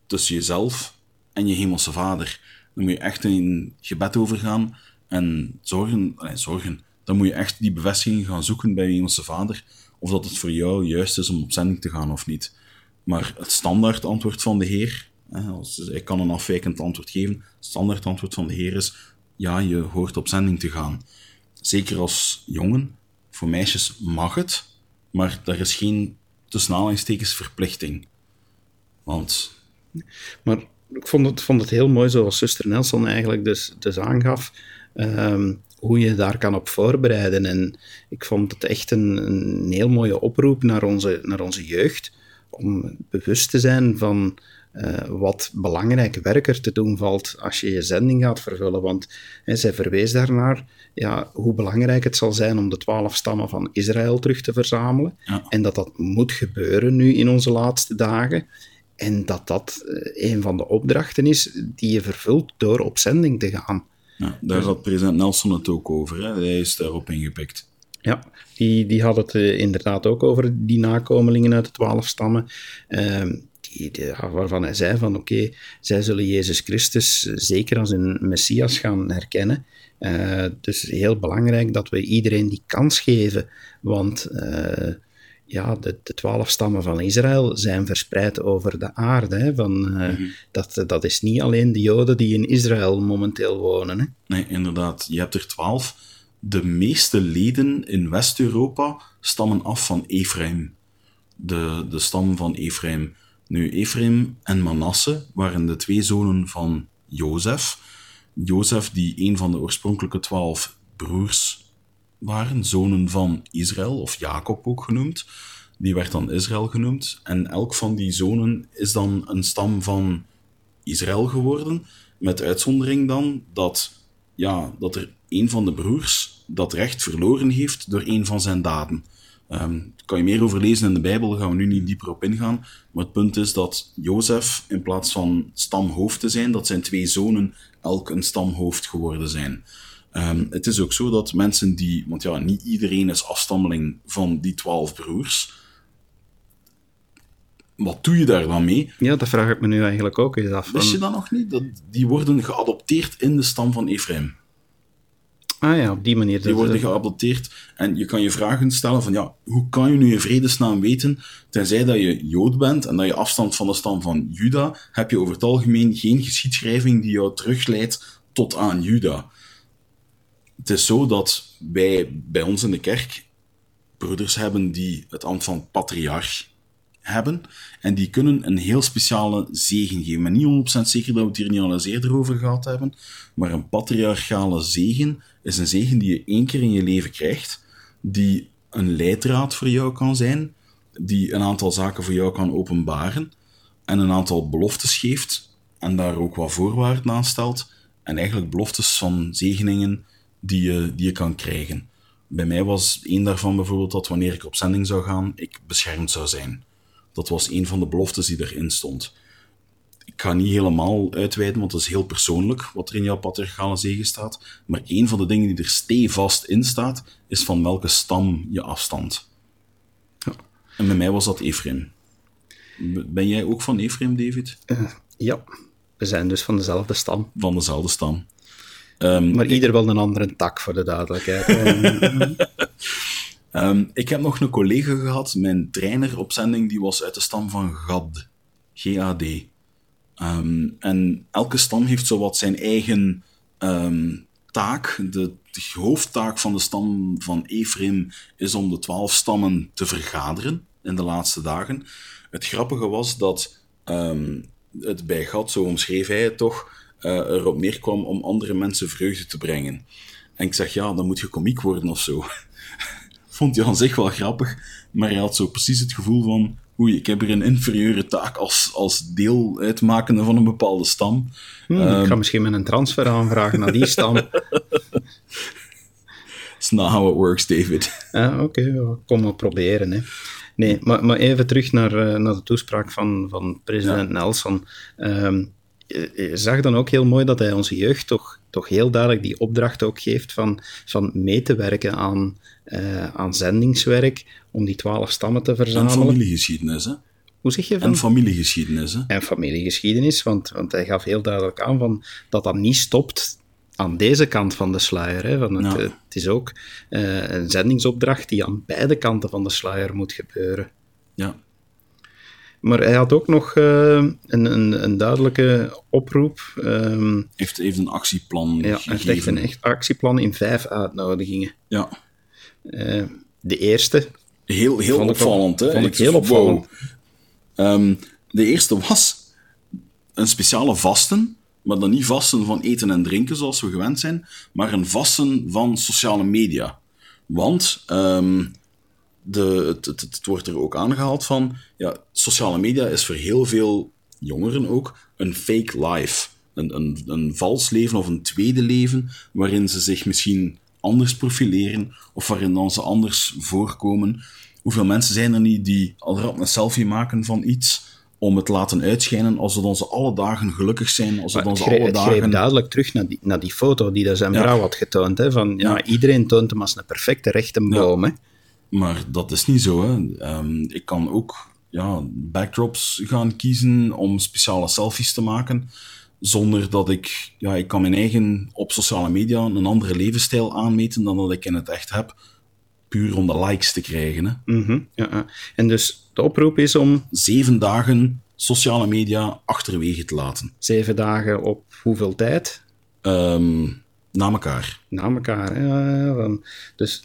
tussen jezelf en je hemelse vader. Dan moet je echt in gebed overgaan en zorgen, nee, zorgen. Dan moet je echt die bevestiging gaan zoeken bij je hemelse vader, of dat het voor jou juist is om op zending te gaan of niet. Maar het standaard antwoord van de Heer, ik kan een afwijkend antwoord geven, het standaard antwoord van de Heer is, ja, je hoort op zending te gaan. Zeker als jongen, voor meisjes mag het, maar daar is geen tussen aanhalingstekens verplichting. Want... Maar ik vond het, vond het heel mooi, zoals zuster Nelson eigenlijk dus, dus aangaf, ehm, hoe je daar kan op voorbereiden. En ik vond het echt een, een heel mooie oproep naar onze, naar onze jeugd, om bewust te zijn van uh, wat belangrijk werk er te doen valt als je je zending gaat vervullen. Want hè, zij verwees daarnaar ja, hoe belangrijk het zal zijn om de twaalf stammen van Israël terug te verzamelen. En dat dat moet gebeuren nu in onze laatste dagen. En dat dat uh, een van de opdrachten is die je vervult door op zending te gaan. Ja, daar had president Nelson het ook over. Hè? Hij is daarop ingepikt. Ja, die, die had het uh, inderdaad ook over die nakomelingen uit de twaalf stammen. Uh, die, waarvan hij zei van oké, zij zullen Jezus Christus zeker als een Messias gaan herkennen. Uh, dus heel belangrijk dat we iedereen die kans geven, want ja, de, de, twaalf stammen van Israël zijn verspreid over de aarde. Hè, van, uh, mm -hmm. dat, dat is niet alleen de Joden die in Israël momenteel wonen. Hè. Nee, inderdaad. Je hebt er twaalf. De meeste leden in West-Europa stammen af van Ephraim. De, de stam van Ephraim. Nu, Ephraim en Manasse waren de twee zonen van Jozef. Jozef, die een van de oorspronkelijke twaalf broers waren, zonen van Israël, of Jacob ook genoemd. Die werd dan Israël genoemd. En elk van die zonen is dan een stam van Israël geworden. Met uitzondering dan dat, ja, dat er een van de broers dat recht verloren heeft door een van zijn daden. Um, kan je meer over lezen in de Bijbel, daar gaan we nu niet dieper op ingaan. Maar het punt is dat Jozef, in plaats van stamhoofd te zijn, dat zijn twee zonen elk een stamhoofd geworden zijn. Um, het is ook zo dat mensen die, want ja, niet iedereen is afstammeling van die twaalf broers. Wat doe je daar dan mee? Ja, dat vraag ik me nu eigenlijk ook eens af. Wist je dat nog niet? Dat die worden geadopteerd in de stam van Ephraim. Ah ja, op die manier. Die worden geadopteerd. En je kan je vragen stellen van, ja, hoe kan je nu in vredesnaam weten, tenzij dat je Jood bent en dat je afstand van de stam van Juda, heb je over het algemeen geen geschiedschrijving die jou terugleidt tot aan Juda. Het is zo dat wij bij ons in de kerk broeders hebben die het ambt van patriarch hebben. En die kunnen een heel speciale zegen geven. Ben niet 100% zeker dat we het hier niet al eens eerder over gehad hebben. Maar een patriarchale zegen is een zegen die je één keer in je leven krijgt. Die een leidraad voor jou kan zijn. Die een aantal zaken voor jou kan openbaren. En een aantal beloftes geeft. En daar ook wat voorwaarden aan stelt. En eigenlijk beloftes van zegeningen die je, die je kan krijgen. Bij mij was één daarvan bijvoorbeeld dat wanneer ik op zending zou gaan, ik beschermd zou zijn. Dat was een van de beloftes die erin stond. Ik ga niet helemaal uitweiden, want het is heel persoonlijk wat er in jouw patriarchale zegen staat. Maar een van de dingen die er stevast in staat, is van welke stam je afstand. Ja. En bij mij was dat Ephraim. Ben jij ook van Ephraim, David? Uh, ja, we zijn dus van dezelfde stam. Van dezelfde stam. Um, maar ieder wel een andere tak, voor de duidelijkheid. [LAUGHS] Um, ik heb nog een collega gehad, mijn trainer op zending, die was uit de stam van Gad. G-A-D. Um, en elke stam heeft zowat zijn eigen um, taak. De, de, hoofdtaak van de stam van Ephraim is om de twaalf stammen te vergaderen in de laatste dagen. Het grappige was dat het bij Gad, zo omschreef hij het toch, uh, erop neerkwam om andere mensen vreugde te brengen. En ik zeg, ja, dan moet je komiek worden of zo vond hij aan zich wel grappig, maar hij had zo precies het gevoel van oei, ik heb hier een inferieure taak als, als deel uitmakende van een bepaalde stam. Hmm, um, ik ga ehm, misschien met een transfer aanvragen naar die stam. [LAUGHS] It's not how it works, David. [LAUGHS] Ah, Oké, okay, kom maar proberen. Hè. Nee, maar, maar even terug naar, uh, naar de toespraak van, van president ja. Nelson. Um, je zag dan ook heel mooi dat hij onze jeugd toch, toch heel duidelijk die opdracht ook geeft van, van mee te werken aan, uh, aan zendingswerk, om die twaalf stammen te verzamelen. En familiegeschiedenis, hè? Hoe zeg je? Van... En familiegeschiedenis, hè? En familiegeschiedenis, want, want hij gaf heel duidelijk aan van, dat dat niet stopt aan deze kant van de sluier. Hè, van het, het, is ook uh, een zendingsopdracht die aan beide kanten van de sluier moet gebeuren. Ja. Maar hij had ook nog uh, een, een, een, duidelijke oproep. Um, heeft even een actieplan ja, gegeven. Hij heeft een echt actieplan in vijf uitnodigingen. Ja. Uh, de eerste. Heel, heel opvallend, hè? Vond ik heel opvallend. Wow. Um, de eerste was een speciale vasten maar dan niet vasten van eten en drinken zoals we gewend zijn, maar een vasten van sociale media. Want um, de, het, het, het, wordt er ook aangehaald van, ja, sociale media is voor heel veel jongeren ook een fake life. Een, een, een vals leven of een tweede leven, waarin ze zich misschien anders profileren of waarin dan ze anders voorkomen. Hoeveel mensen zijn er niet die al rap een selfie maken van iets om het te laten uitschijnen als we onze alle dagen gelukkig zijn, als we onze greep, alle dagen... Het duidelijk terug naar die, naar die foto die dat zijn Ja. vrouw had getoond. Hè, van, ja, Ja. Iedereen toont hem als een perfecte rechte boom. Maar dat is niet zo. Hè. Ehm, ik kan ook ja, backdrops gaan kiezen om speciale selfies te maken, zonder dat ik... Ja, ik kan mijn eigen op sociale media een andere levensstijl aanmeten dan dat ik in het echt heb, puur om de likes te krijgen. Hè. Mhm, ja, ja. En dus de oproep is om Zeven dagen sociale media achterwege te laten. zeven dagen op hoeveel tijd? Ehm, na elkaar. Na elkaar. Ja, dus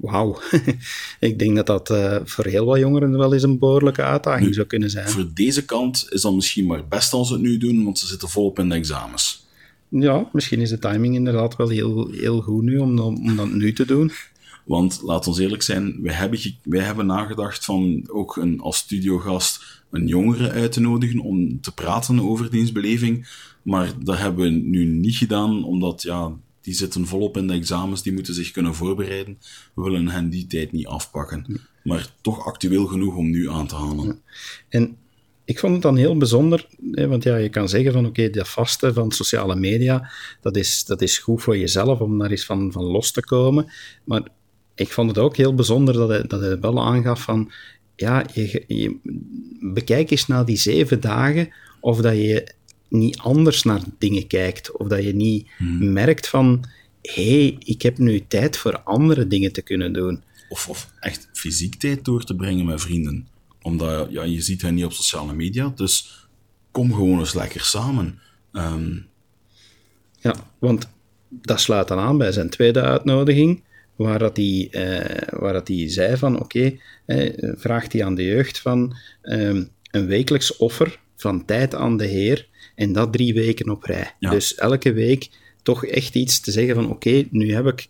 wauw. [LAUGHS] ik denk dat dat eh, voor heel wat jongeren wel eens een behoorlijke uitdaging zou kunnen zijn. Voor deze kant is dat misschien maar best als ze het nu doen, want ze zitten volop in de examens. Ja, misschien is de timing inderdaad wel heel, heel goed nu om, om dat nu te doen. Want laat ons eerlijk zijn, wij hebben, wij hebben nagedacht van ook een, als studiogast een jongere uit te nodigen om te praten over dienstbeleving. Maar dat hebben we nu niet gedaan, omdat ja, die zitten volop in de examens, die moeten zich kunnen voorbereiden. We willen hen die tijd niet afpakken. Maar toch actueel genoeg om nu aan te halen. En ik vond het dan heel bijzonder, hè, want ja, je kan zeggen van oké, dat vaste van sociale media, dat is, dat is goed voor jezelf om daar eens van, van los te komen. Maar ik vond het ook heel bijzonder dat hij, dat hij wel aangaf van, ja, je, je, bekijk eens na die zeven dagen of dat je niet anders naar dingen kijkt, of dat je niet merkt van, hé, hey, ik heb nu tijd voor andere dingen te kunnen doen. Of, of echt fysiek tijd door te brengen met vrienden. Omdat ja, je ziet hen niet op sociale media, dus kom gewoon eens lekker samen. Ehm, Ja, want dat sluit dan aan bij zijn tweede uitnodiging, waar dat hij, eh, waar dat hij zei van, oké, eh, vraagt hij aan de jeugd van ehm, een wekelijks offer van tijd aan de Heer en dat drie weken op rij. Ja. Dus elke week toch echt iets te zeggen van, oké, nu heb ik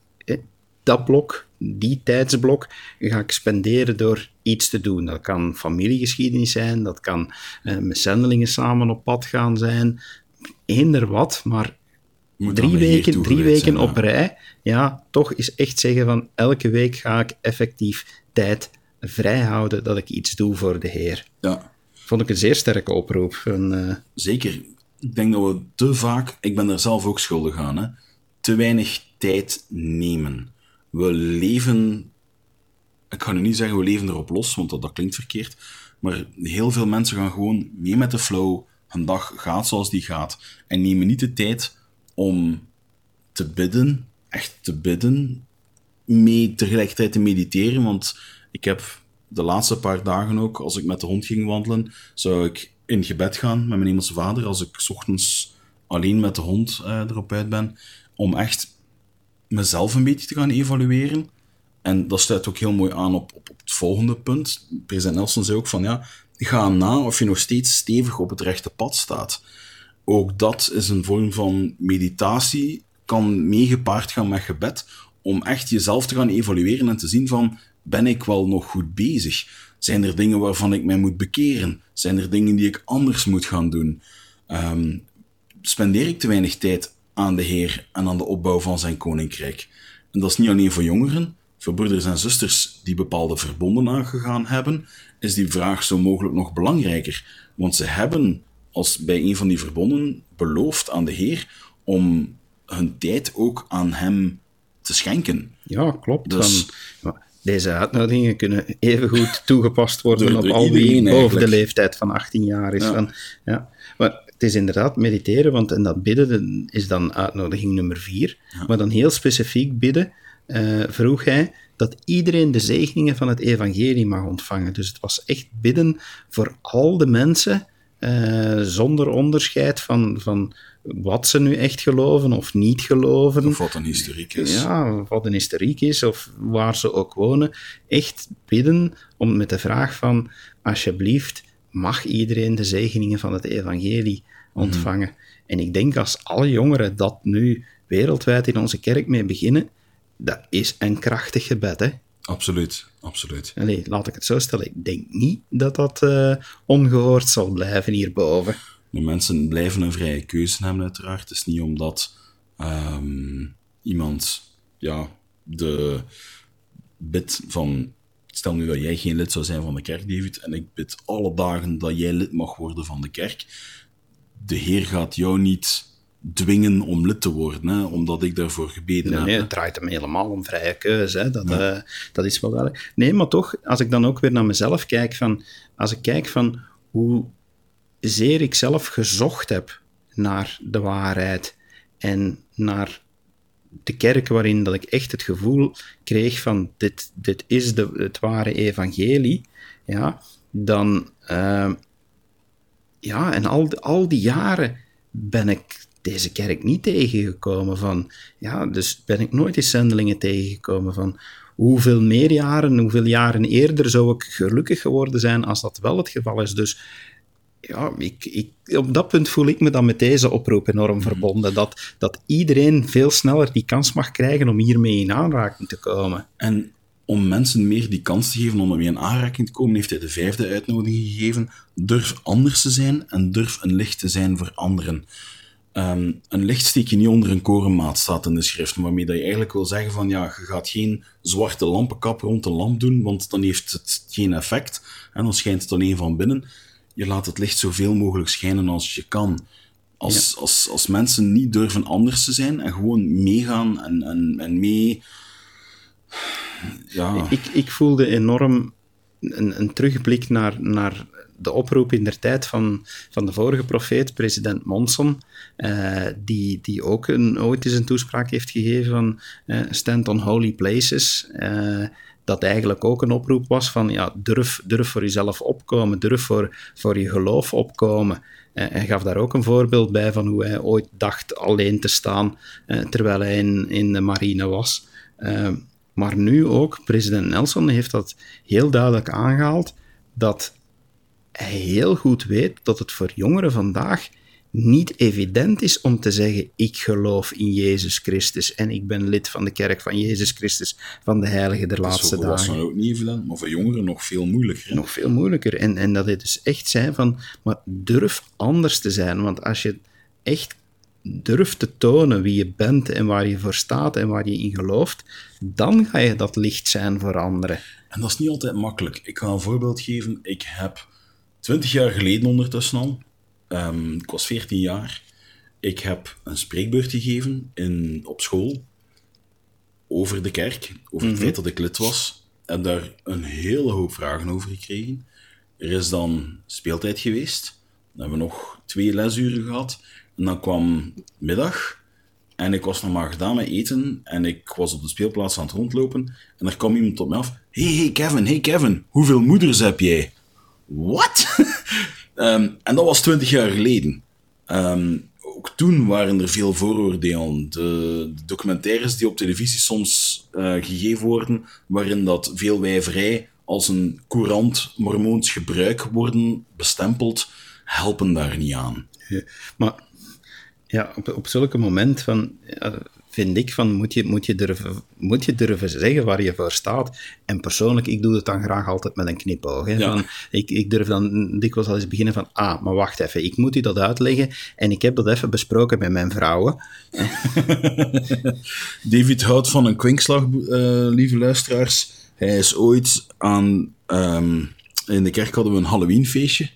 dat blok, die tijdsblok, ga ik spenderen door iets te doen. Dat kan familiegeschiedenis zijn, dat kan eh, met zendelingen samen op pad gaan zijn, eender wat, maar moet drie weken, drie weken zijn, ja. op rij, ja, toch is echt zeggen van elke week ga ik effectief tijd vrijhouden dat ik iets doe voor de Heer. Ja, Vond ik een zeer sterke oproep. Eh, zeker. Ik denk dat we te vaak, ik ben er zelf ook schuldig aan, hè, te weinig tijd nemen. We leven, ik ga nu niet zeggen we leven erop los, want dat, dat klinkt verkeerd, maar heel veel mensen gaan gewoon mee met de flow. Een dag gaat zoals die gaat. En nemen niet de tijd om te bidden, echt te bidden, mee tegelijkertijd te mediteren. Want ik heb de laatste paar dagen ook, als ik met de hond ging wandelen, zou ik in gebed gaan met mijn hemelse vader, als ik ochtends alleen met de hond eh, erop uit ben, om echt mezelf een beetje te gaan evalueren. En dat sluit ook heel mooi aan op, op, op het volgende punt. President Nelson zei ook van, ja, ga na of je nog steeds stevig op het rechte pad staat. Ook dat is een vorm van meditatie, kan meegepaard gaan met gebed, om echt jezelf te gaan evalueren en te zien van, ben ik wel nog goed bezig? Zijn er dingen waarvan ik mij moet bekeren? Zijn er dingen die ik anders moet gaan doen? Ehm, spendeer ik te weinig tijd aan de Heer en aan de opbouw van zijn koninkrijk? En dat is niet alleen voor jongeren, voor broeders en zusters die bepaalde verbonden aangegaan hebben, is die vraag zo mogelijk nog belangrijker. Want ze hebben als bij een van die verbonden belooft aan de Heer om hun tijd ook aan hem te schenken. Ja, klopt. Dus- deze uitnodigingen kunnen evengoed toegepast worden Door- op al wie boven de eigenlijk. leeftijd van 18 jaar is. Ja. Van, ja. Maar het is inderdaad mediteren, want en dat bidden de- is dan uitnodiging nummer vier. Maar dan heel specifiek bidden eh, vroeg hij dat iedereen de zegeningen van het evangelie mag ontvangen. Dus het was echt bidden voor al de mensen, eh, zonder onderscheid van, van wat ze nu echt geloven of niet geloven. Of wat een historiek is. Ja, of wat een historiek is, of waar ze ook wonen. Echt bidden om met de vraag van, alsjeblieft, mag iedereen de zegeningen van het evangelie ontvangen? En ik denk als alle jongeren dat nu wereldwijd in onze kerk mee beginnen, dat is een krachtig gebed, hè? Absoluut, absoluut. Allee, laat ik het zo stellen. Ik denk niet dat dat eh, ongehoord zal blijven hierboven. Maar mensen blijven een vrije keuze hebben, uiteraard. Het is niet omdat ehm, iemand ja, de bid van. Stel nu dat jij geen lid zou zijn van de kerk, David, en ik bid alle dagen dat jij lid mag worden van de kerk. De Heer gaat jou niet dwingen om lid te worden, hè, omdat ik daarvoor gebeden Nee, heb. nee, het draait hem helemaal om vrije keuze. Hè. Dat, eh, dat is wel duidelijk. Nee, maar toch, als ik dan ook weer naar mezelf kijk, van, als ik kijk van hoe zeer ik zelf gezocht heb naar de waarheid en naar de kerk waarin dat ik echt het gevoel kreeg van dit, dit is de, het ware evangelie, ja, dan... eh, ja, en al, al die jaren ben ik deze kerk niet tegengekomen van, ja, dus ben ik nooit die zendelingen tegengekomen van, hoeveel meer jaren, hoeveel jaren eerder zou ik gelukkig geworden zijn als dat wel het geval is. Dus ja, ik, ik, op dat punt voel ik me dan met deze oproep enorm verbonden, dat, dat iedereen veel sneller die kans mag krijgen om hiermee in aanraking te komen. En om mensen meer die kans te geven om ermee in aanraking te komen, heeft hij de vijfde uitnodiging gegeven. Durf anders te zijn en durf een licht te zijn voor anderen. Ehm, een licht steek je niet onder een korenmaat, staat in de schrift, waarmee dat je eigenlijk wil zeggen van ja, je gaat geen zwarte lampenkap rond de lamp doen, want dan heeft het geen effect en dan schijnt het alleen van binnen. Je laat het licht zoveel mogelijk schijnen als je kan. Als, als, als mensen niet durven anders te zijn en gewoon meegaan en, en, en mee... Ja, Ik, ik voelde enorm een, een terugblik naar, naar de oproep in der tijd van, van de vorige profeet, president Monson, eh, die, die ook een, ooit eens een toespraak heeft gegeven van eh, stand on holy places. eh, dat eigenlijk ook een oproep was van ja, durf, durf voor jezelf opkomen, durf voor, voor je geloof opkomen. Eh, hij gaf daar ook een voorbeeld bij van hoe hij ooit dacht alleen te staan eh, terwijl hij in, in de marine was. Eh, maar nu ook, president Nelson heeft dat heel duidelijk aangehaald, dat hij heel goed weet dat het voor jongeren vandaag niet evident is om te zeggen: Ik geloof in Jezus Christus en ik ben lid van de kerk van Jezus Christus van de Heilige der Dat is laatste voor volwassenen dagen. ook niet evident, maar voor jongeren nog veel moeilijker. hè. Nog veel moeilijker. En, en dat hij dus echt zei van, maar durf anders te zijn. Want als je echt durft te tonen wie je bent en waar je voor staat en waar je in gelooft, dan ga je dat licht zijn voor anderen. En dat is niet altijd makkelijk. Ik ga een voorbeeld geven. Ik heb twintig jaar geleden ondertussen al, ehm, ik was 14 jaar, ik heb een spreekbeurt gegeven in, op school. Over de kerk, over het feit dat ik lid was, en daar een hele hoop vragen over gekregen. Er is dan speeltijd geweest, dan hebben we nog twee lesuren gehad, en dan kwam middag, en ik was nog maar gedaan met eten. En ik was op de speelplaats aan het rondlopen. En er kwam iemand op me af. Hey, hey Kevin, hey Kevin, hoeveel moeders heb jij? Wat? [LAUGHS] Ehm, en dat was twintig jaar geleden. Ehm, ook toen waren er veel vooroordelen. De, documentaires die op televisie soms eh, gegeven worden, waarin dat veel wijverij als een courant mormoons gebruik worden bestempeld, helpen daar niet aan. Maar ja, op, op zulke moment van, vind ik van, moet je, moet, je durven, moet je durven zeggen waar je voor staat. En persoonlijk, ik doe het dan graag altijd met een knipoog. Hè, Ja. van, ik, ik durf dan dikwijls al eens beginnen van, ah, maar wacht even, ik moet u dat uitleggen. En ik heb dat even besproken met mijn vrouwen. [LAUGHS] David houdt van een kwinkslag, eh, lieve luisteraars. Hij is ooit aan... ehm, in de kerk hadden we een Halloweenfeestje.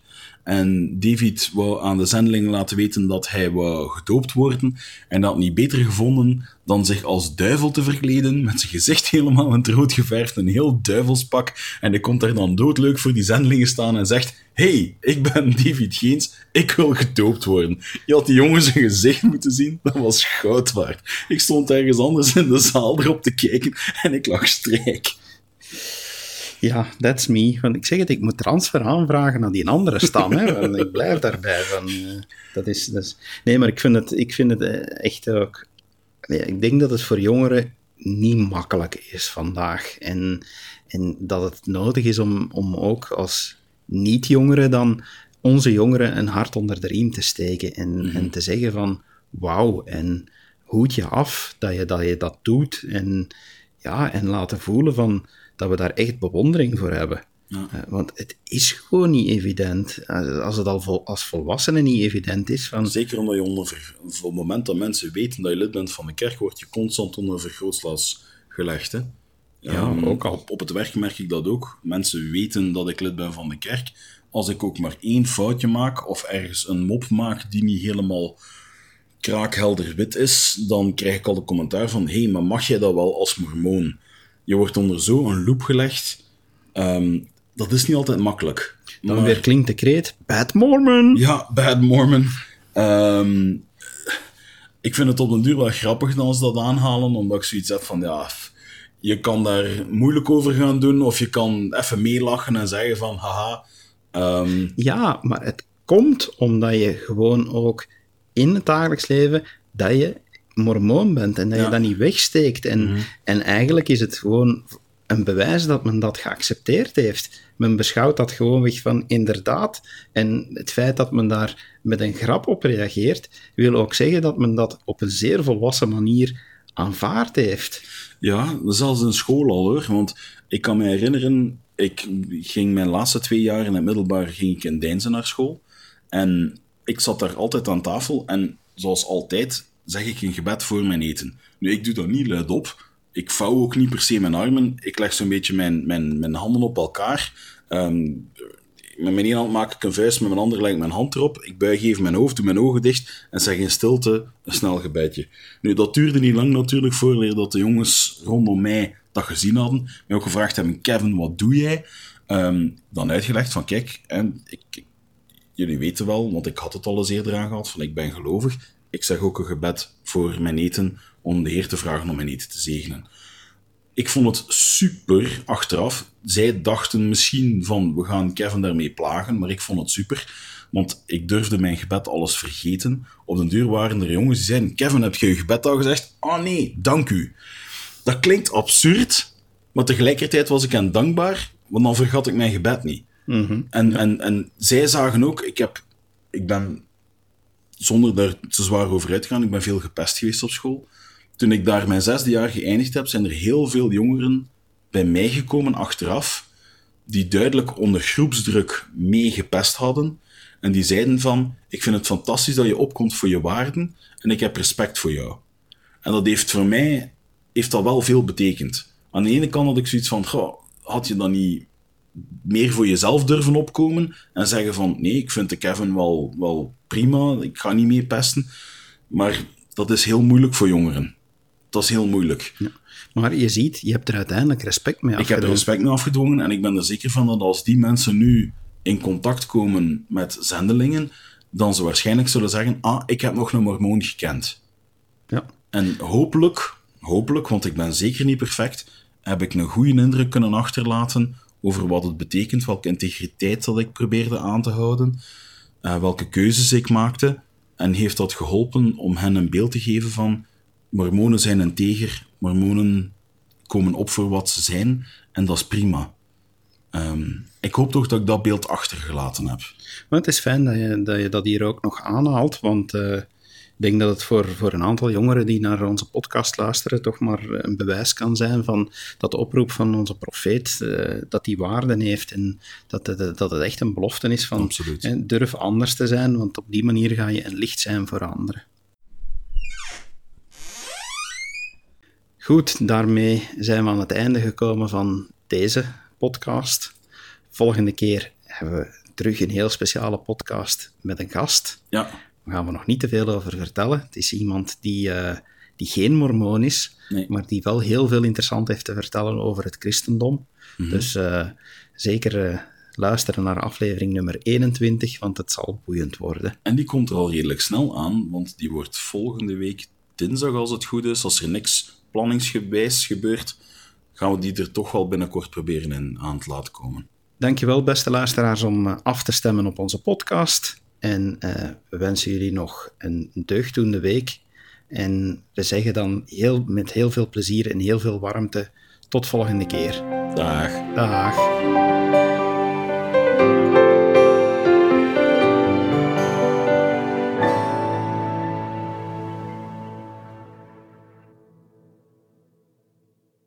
En David wou aan de zendelingen laten weten dat hij wou gedoopt worden. En dat niet beter gevonden dan zich als duivel te verkleden, met zijn gezicht helemaal in het rood geverfd, een heel duivelspak. En hij komt daar dan doodleuk voor die zendelingen staan en zegt: hey, ik ben David Geens, ik wil gedoopt worden. Je had die jongen zijn gezicht moeten zien, dat was goud waard. Ik stond ergens anders in de zaal erop te kijken en ik lag strijk. Ja, that's me. Want ik zeg het, ik moet transfer aanvragen naar die andere stam. hè, want ik blijf daarbij. Van, eh, dat is, dat is... Nee, maar ik vind het, ik vind het eh, echt ook... Nee, ik denk dat het voor jongeren niet makkelijk is vandaag. En, en dat het nodig is om, om ook als niet-jongeren dan onze jongeren een hart onder de riem te steken. En, en te zeggen van, wauw, en hoed je af dat je dat, je dat doet. En, ja, en laten voelen van dat we daar echt bewondering voor hebben. Ja. Eh, want het is gewoon niet evident. Als het al vol, als volwassenen niet evident is. Van, Zeker omdat je onder, op het moment dat mensen weten dat je lid bent van de kerk, word je constant onder vergrootglas gelegd. Hè? Ja, Ehm, ook al. Op, op het werk merk ik dat ook. Mensen weten dat ik lid ben van de kerk. Als ik ook maar één foutje maak of ergens een mop maak die niet helemaal kraakhelder wit is, dan krijg ik al de commentaar van hé, hey, maar mag jij dat wel als mormoon? Je wordt onder zo'n loep gelegd. Ehm, dat is niet altijd makkelijk. dan Maar- weer klinkt de kreet, Bad Mormon! ja, Bad Mormon. Ehm, ik vind het op den duur wel grappig dat ze dat aanhalen, omdat ik zoiets heb van, ja, je kan daar moeilijk over gaan doen, of je kan even meelachen en zeggen van, haha. Ehm, Ja, maar het komt omdat je gewoon ook in het dagelijks leven dat je mormoon bent en dat Ja. je dat niet wegsteekt. En, en eigenlijk is het gewoon een bewijs dat men dat geaccepteerd heeft. Men beschouwt dat gewoon weg van inderdaad. En het feit dat men daar met een grap op reageert, wil ook zeggen dat men dat op een zeer volwassen manier aanvaard heeft. Ja, zelfs in school al hoor. Want ik kan me herinneren, ik ging mijn laatste twee jaar in het middelbaar ging ik in Deinzen naar school. En ik zat daar altijd aan tafel en zoals altijd zeg ik een gebed voor mijn eten. Nu, ik doe dat niet luid op. Ik vouw ook niet per se mijn armen. Ik leg zo'n beetje mijn, mijn, mijn handen op elkaar. Ehm, met mijn ene hand maak ik een vuist, met mijn andere leg ik mijn hand erop. Ik buig even mijn hoofd, doe mijn ogen dicht en zeg in stilte een snel gebedje. Nu, dat duurde niet lang natuurlijk voor dat de jongens rondom mij dat gezien hadden. Mij ook gevraagd hebben, Kevin, wat doe jij? Ehm, dan uitgelegd van, kijk, en ik- jullie weten wel, want ik had het al eens eerder aangehad, van ik ben gelovig. Ik zeg ook een gebed voor mijn eten, om de Heer te vragen om mijn eten te zegenen ik vond het super achteraf. Zij dachten misschien van, we gaan Kevin daarmee plagen, maar ik vond het super. Want ik durfde mijn gebed alles vergeten. Op den duur waren er jongens die zeiden, Kevin, heb je je gebed al gezegd? Ah nee, dank u. Dat klinkt absurd, maar tegelijkertijd was ik hen dankbaar, want dan vergat ik mijn gebed niet. En, en, en zij zagen ook, ik, heb, ik ben, zonder daar te zwaar over uit te gaan, ik ben veel gepest geweest op school. Toen ik daar mijn zesde jaar geëindigd heb, zijn er heel veel jongeren bij mij gekomen achteraf, die duidelijk onder groepsdruk mee gepest hadden. En die zeiden van, ik vind het fantastisch dat je opkomt voor je waarden en ik heb respect voor jou. En dat heeft voor mij heeft dat wel veel betekend. Aan de ene kant had ik zoiets van, had je dan niet meer voor jezelf durven opkomen en zeggen van, nee, ik vind de Kevin wel, wel prima, ik ga niet mee pesten. Maar dat is heel moeilijk voor jongeren. Dat is heel moeilijk. Maar je ziet, je hebt er uiteindelijk respect mee Ik heb er afgedwongen. respect mee afgedwongen en ik ben er zeker van dat als die mensen nu in contact komen met zendelingen, dan ze waarschijnlijk zullen zeggen, ah, ik heb nog een mormoon gekend. Ja. En hopelijk, hopelijk, want ik ben zeker niet perfect, heb ik een goede indruk kunnen achterlaten over wat het betekent, welke integriteit dat ik probeerde aan te houden, eh, welke keuzes ik maakte. En heeft dat geholpen om hen een beeld te geven van mormonen zijn integer, mormonen komen op voor wat ze zijn en dat is prima. Ehm, ik hoop toch dat ik dat beeld achtergelaten heb. Maar het is fijn dat je dat, hier ook nog aanhaalt, want eh, denk dat het voor, voor een aantal jongeren die naar onze podcast luisteren toch maar een bewijs kan zijn van dat de oproep van onze profeet, eh, dat die waarden heeft en dat het, dat het echt een belofte is van durf anders te zijn, want op die manier ga je een licht zijn voor anderen. Goed, daarmee zijn we aan het einde gekomen van deze podcast. Volgende keer hebben we terug een heel speciale podcast met een gast. Ja. Daar gaan we nog niet te veel over vertellen. Het is iemand die, uh, die geen mormoon is, Nee. maar die wel heel veel interessant heeft te vertellen over het christendom. Mhm. Dus uh, zeker uh, luisteren naar aflevering nummer 21, want het zal boeiend worden. En die komt er al redelijk snel aan, want die wordt volgende week dinsdag, als het goed is, als er niks planningsgewijs gebeurt, gaan we die er toch wel binnenkort proberen in aan te laten komen. Dankjewel, beste luisteraars, om af te stemmen op onze podcast. En uh, we wensen jullie nog een deugddoende week. En we zeggen dan heel, met heel veel plezier en heel veel warmte tot volgende keer. Dag. Dag.